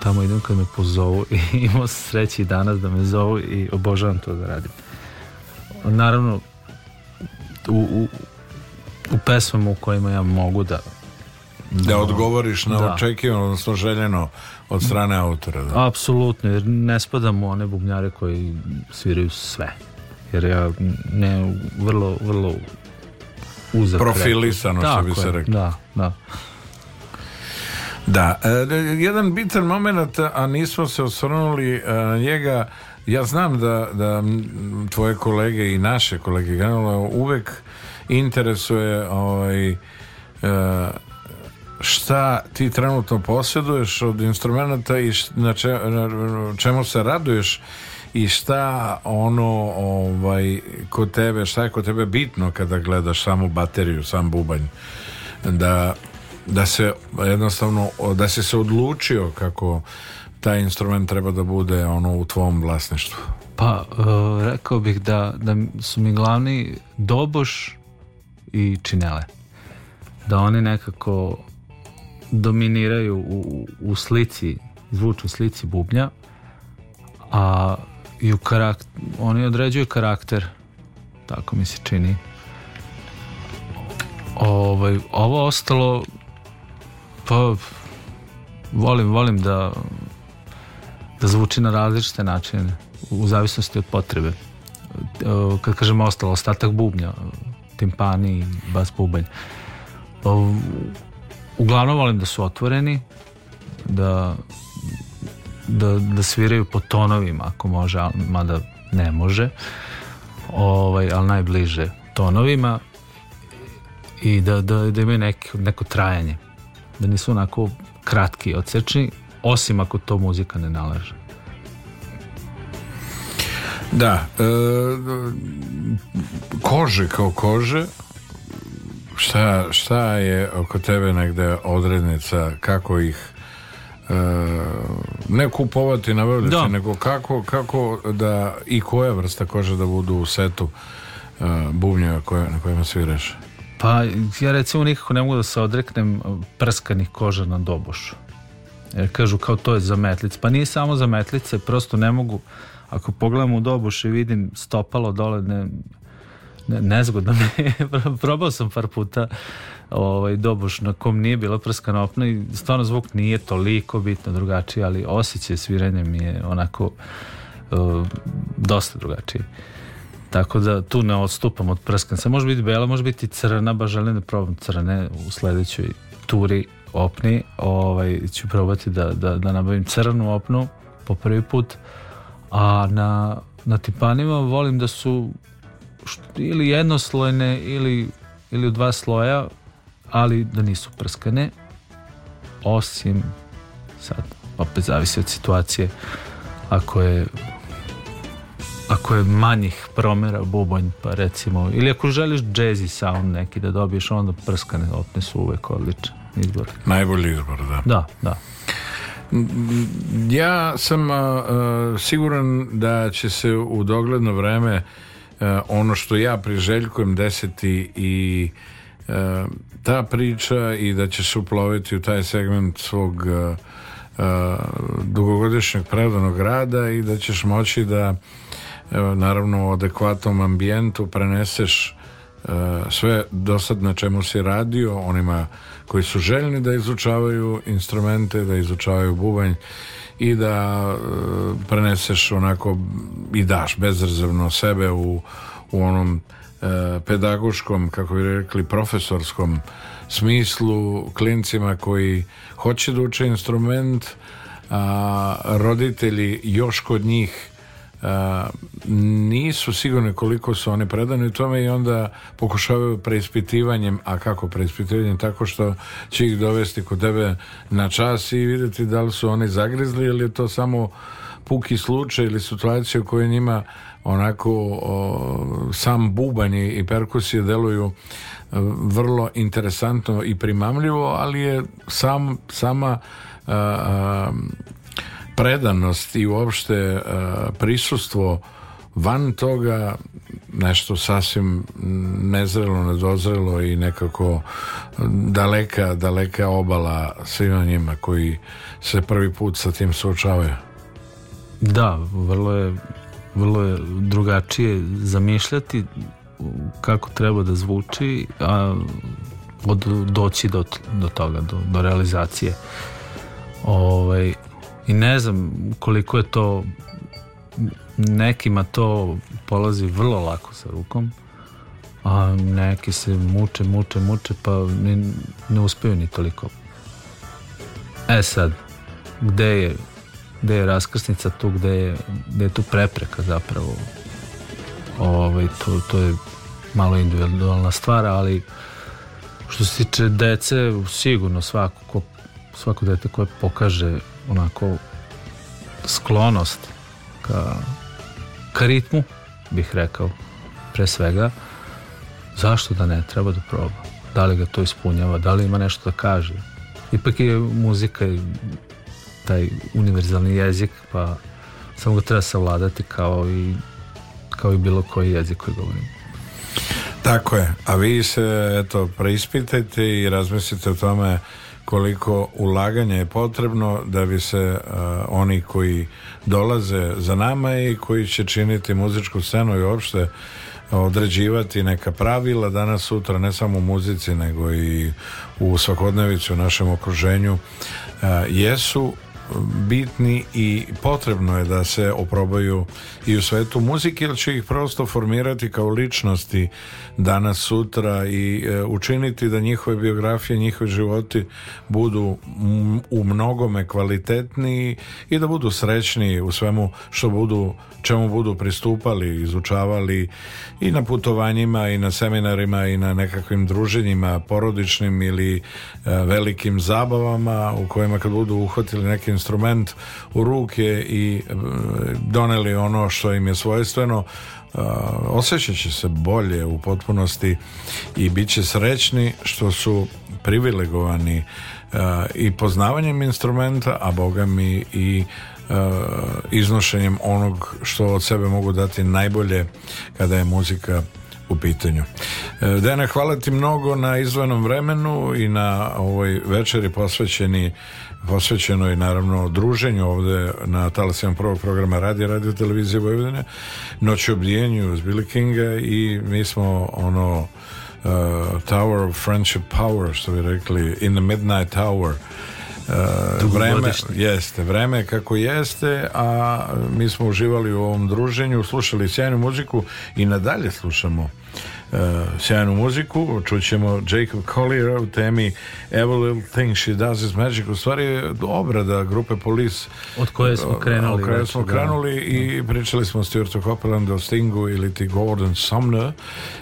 tamo idem kad me pozovu i imao sam sreći danas da me zovu i obožavam to da radim. Naravno, u, u, u pesmama u kojima ja mogu da... Da, da odgovoriš na da. očekivano, odnosno željeno od strane autora. Da. Apsolutno, jer ne spadam u one bubnjare koji sviraju sve. Jer ja ne vrlo, vrlo uzak. Profilisano, što bi se rekao. Da, da. Da, e, jedan bitan moment, a nismo se osvrnuli na e, njega, ja znam da, da tvoje kolege i naše kolege generalno uvek interesuje ovaj, e, šta ti trenutno posjeduješ od instrumenta i na, če, čemu se raduješ i šta ono ovaj, kod tebe, šta je kod tebe bitno kada gledaš samu bateriju, sam bubanj da, da se jednostavno da si se odlučio kako taj instrument treba da bude ono u tvom vlasništvu pa uh, rekao bih da, da su mi glavni doboš i činele da oni nekako dominiraju u, u slici, zvuču slici bubnja, a i karakter, oni određuju karakter, tako mi se čini. Ovaj, ovo ostalo, pa volim, volim da da zvuči na različite načine u zavisnosti od potrebe kad kažemo ostalo ostatak bubnja timpani bas bubanj uglavnom volim da su otvoreni, da, da, da sviraju po tonovima ako može, mada ne može, ovaj, ali najbliže tonovima i da, da, da imaju nek, neko trajanje, da nisu onako kratki odsečni, osim ako to muzika ne nalaže. Da, e, kože kao kože, Šta, šta je oko tebe negde odrednica, kako ih Uh, ne kupovati na veljači, da. nego kako, kako da i koja vrsta kože da budu u setu e, bubnjeva koje, na kojima sviraš? Pa ja recimo nikako ne mogu da se odreknem prskanih koža na dobošu. Jer kažu kao to je za metlice. Pa nije samo za metlice, prosto ne mogu. Ako pogledam u doboš i vidim stopalo dole, ne, ne, nezgodno mi je. Probao sam par puta ovaj, doboš na kom nije bila prskana opna i stvarno zvuk nije toliko bitno drugačiji, ali osjećaj sviranja mi je onako uh, dosta drugačiji. Tako da tu ne odstupam od prskanca. Može biti bela, može biti crna, baš želim da probam crne u sledećoj turi opni. Ovaj, ću probati da, da, da nabavim crnu opnu po prvi put. A na, na tipanima volim da su ili jednoslojne ili, ili u dva sloja, ali da nisu prskane, osim sad opet zavisi od situacije ako je ako je manjih promjera bubanj pa recimo ili ako želiš jazzy sound neki da dobiješ onda prskane opne su uvek odličan izbor najbolji izbor da da, da. Ja sam uh, siguran da će se u dogledno vreme Eh, ono što ja priželjkujem desiti i eh, ta priča i da će se uploviti u taj segment svog eh, dugogodišnjeg predanog rada i da ćeš moći da naravno u adekvatnom ambijentu preneseš sve do sad na čemu si radio onima koji su željni da izučavaju instrumente, da izučavaju bubanj i da e, preneseš onako i daš bezrezervno sebe u, u onom e, pedagoškom, kako bi rekli profesorskom smislu klincima koji hoće da uče instrument a roditelji još kod njih a, nisu sigurni koliko su one oni predani tome i onda pokušavaju preispitivanjem, a kako preispitivanjem tako što će ih dovesti kod tebe na čas i videti da li su one zagrizli ili je to samo puki slučaj ili situacija u kojoj njima onako o, sam bubanj i perkusije deluju e, vrlo interesantno i primamljivo, ali je sam, sama a, a, predanost i uopšte e, prisustvo van toga nešto sasvim nezrelo, nedozrelo i nekako daleka, daleka obala svima njima koji se prvi put sa tim suočavaju. Da, vrlo je, vrlo je drugačije zamišljati kako treba da zvuči, a od, doći do, do toga, do, do realizacije. Ovaj, i ne znam koliko je to nekima to polazi vrlo lako sa rukom a neki se muče, muče, muče pa ne, ne uspeju ni toliko e sad gde je gde je raskrsnica tu gde je, gde je tu prepreka zapravo ovaj, to, to je malo individualna stvar ali što se tiče dece sigurno svako ko, svako dete koje pokaže onako sklonost ka, ka ritmu, bih rekao, pre svega, zašto da ne treba da proba? Da li ga to ispunjava? Da li ima nešto da kaže? Ipak je muzika taj univerzalni jezik, pa samo ga treba savladati kao i, kao i bilo koji jezik koji govorim. Tako je, a vi se eto, preispitajte i razmislite o tome koliko ulaganja je potrebno da bi se uh, oni koji dolaze za nama i koji će činiti muzičku scenu i uopšte određivati neka pravila danas sutra ne samo u muzici nego i u svakodnevici u našem okruženju uh, jesu bitni i potrebno je da se oprobaju i u svetu muzike jer će ih prosto formirati kao ličnosti danas, sutra i e, učiniti da njihove biografije, njihovi životi budu u mnogome kvalitetniji i da budu srećniji u svemu što budu, čemu budu pristupali, izučavali i na putovanjima i na seminarima i na nekakvim druženjima porodičnim ili e, velikim zabavama u kojima kad budu uhvatili nekim instrument u ruke i e, doneli ono što im je svojstveno e, osjećat se bolje u potpunosti i bit će srećni što su privilegovani e, i poznavanjem instrumenta a boga mi i iznošenjem onog što od sebe mogu dati najbolje kada je muzika u pitanju. Dene, hvala ti mnogo na izvanom vremenu i na ovoj večeri posvećeni posvećeno je naravno druženju ovde na talasima prvog programa radi radio televizije Vojvodine noći obdijenju Billy Kinga i mi smo ono uh, Tower of Friendship Power što bi rekli in the Midnight Tower Uh, vreme, jeste, vreme kako jeste, a mi smo uživali u ovom druženju, slušali sjajnu muziku i nadalje slušamo Eh, sjajnu muziku čućemo Jacob Collier u temi Every Little Thing She Does Is Magic u stvari obrada grupe Police od koje smo eh, krenuli, koje smo da. krenuli da. i pričali smo o Stuartu Copelandu Stingu ili ti Gordon Sumner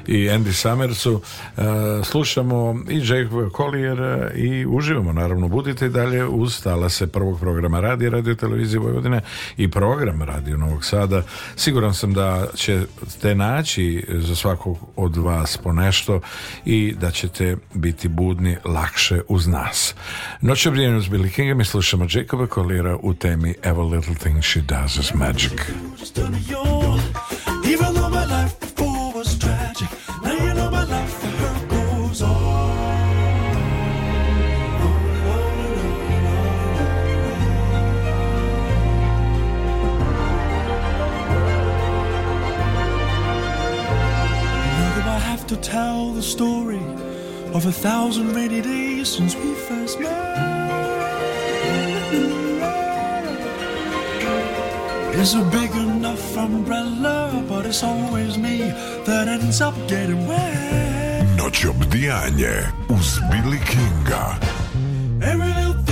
i Andy Summersu eh, slušamo i Jacob Collier i uživamo naravno budite i dalje uz se prvog programa radi radio televizije Vojvodine i program radio Novog Sada siguran sam da ćete naći za svakog od dva s ponešto i da ćete biti budni lakše uz nas. Noć obrijenu s Billy Kingom i slušamo Jacoba Colliera u temi Ever Little Thing She Does Is Magic. Even though my life to tell the story of a thousand rainy days since we first met. It's a big enough umbrella, but it's always me that ends up getting wet. Noć obdijanje uz Billy Kinga. Every little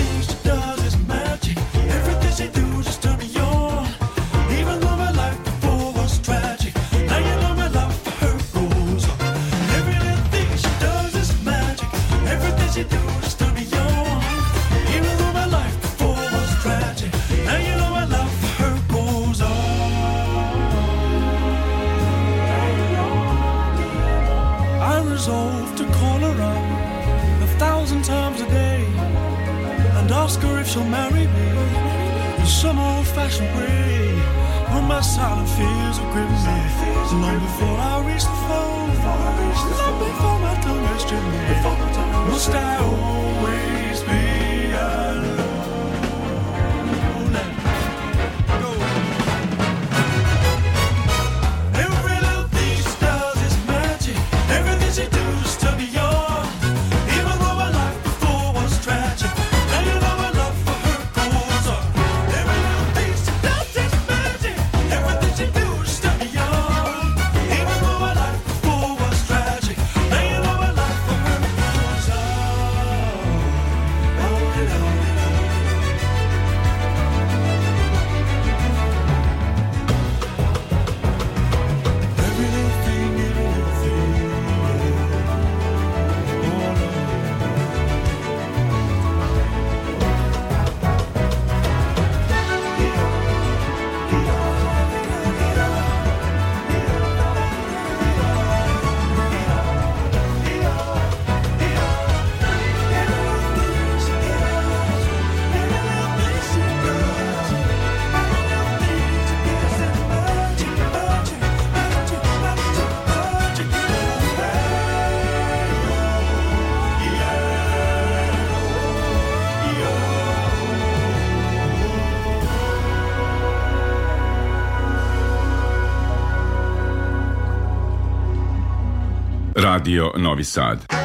some old-fashioned way When my silent fears are gripping me Long before I reach the phone Long before my tongue has driven me Must I always Radio Novi Sad.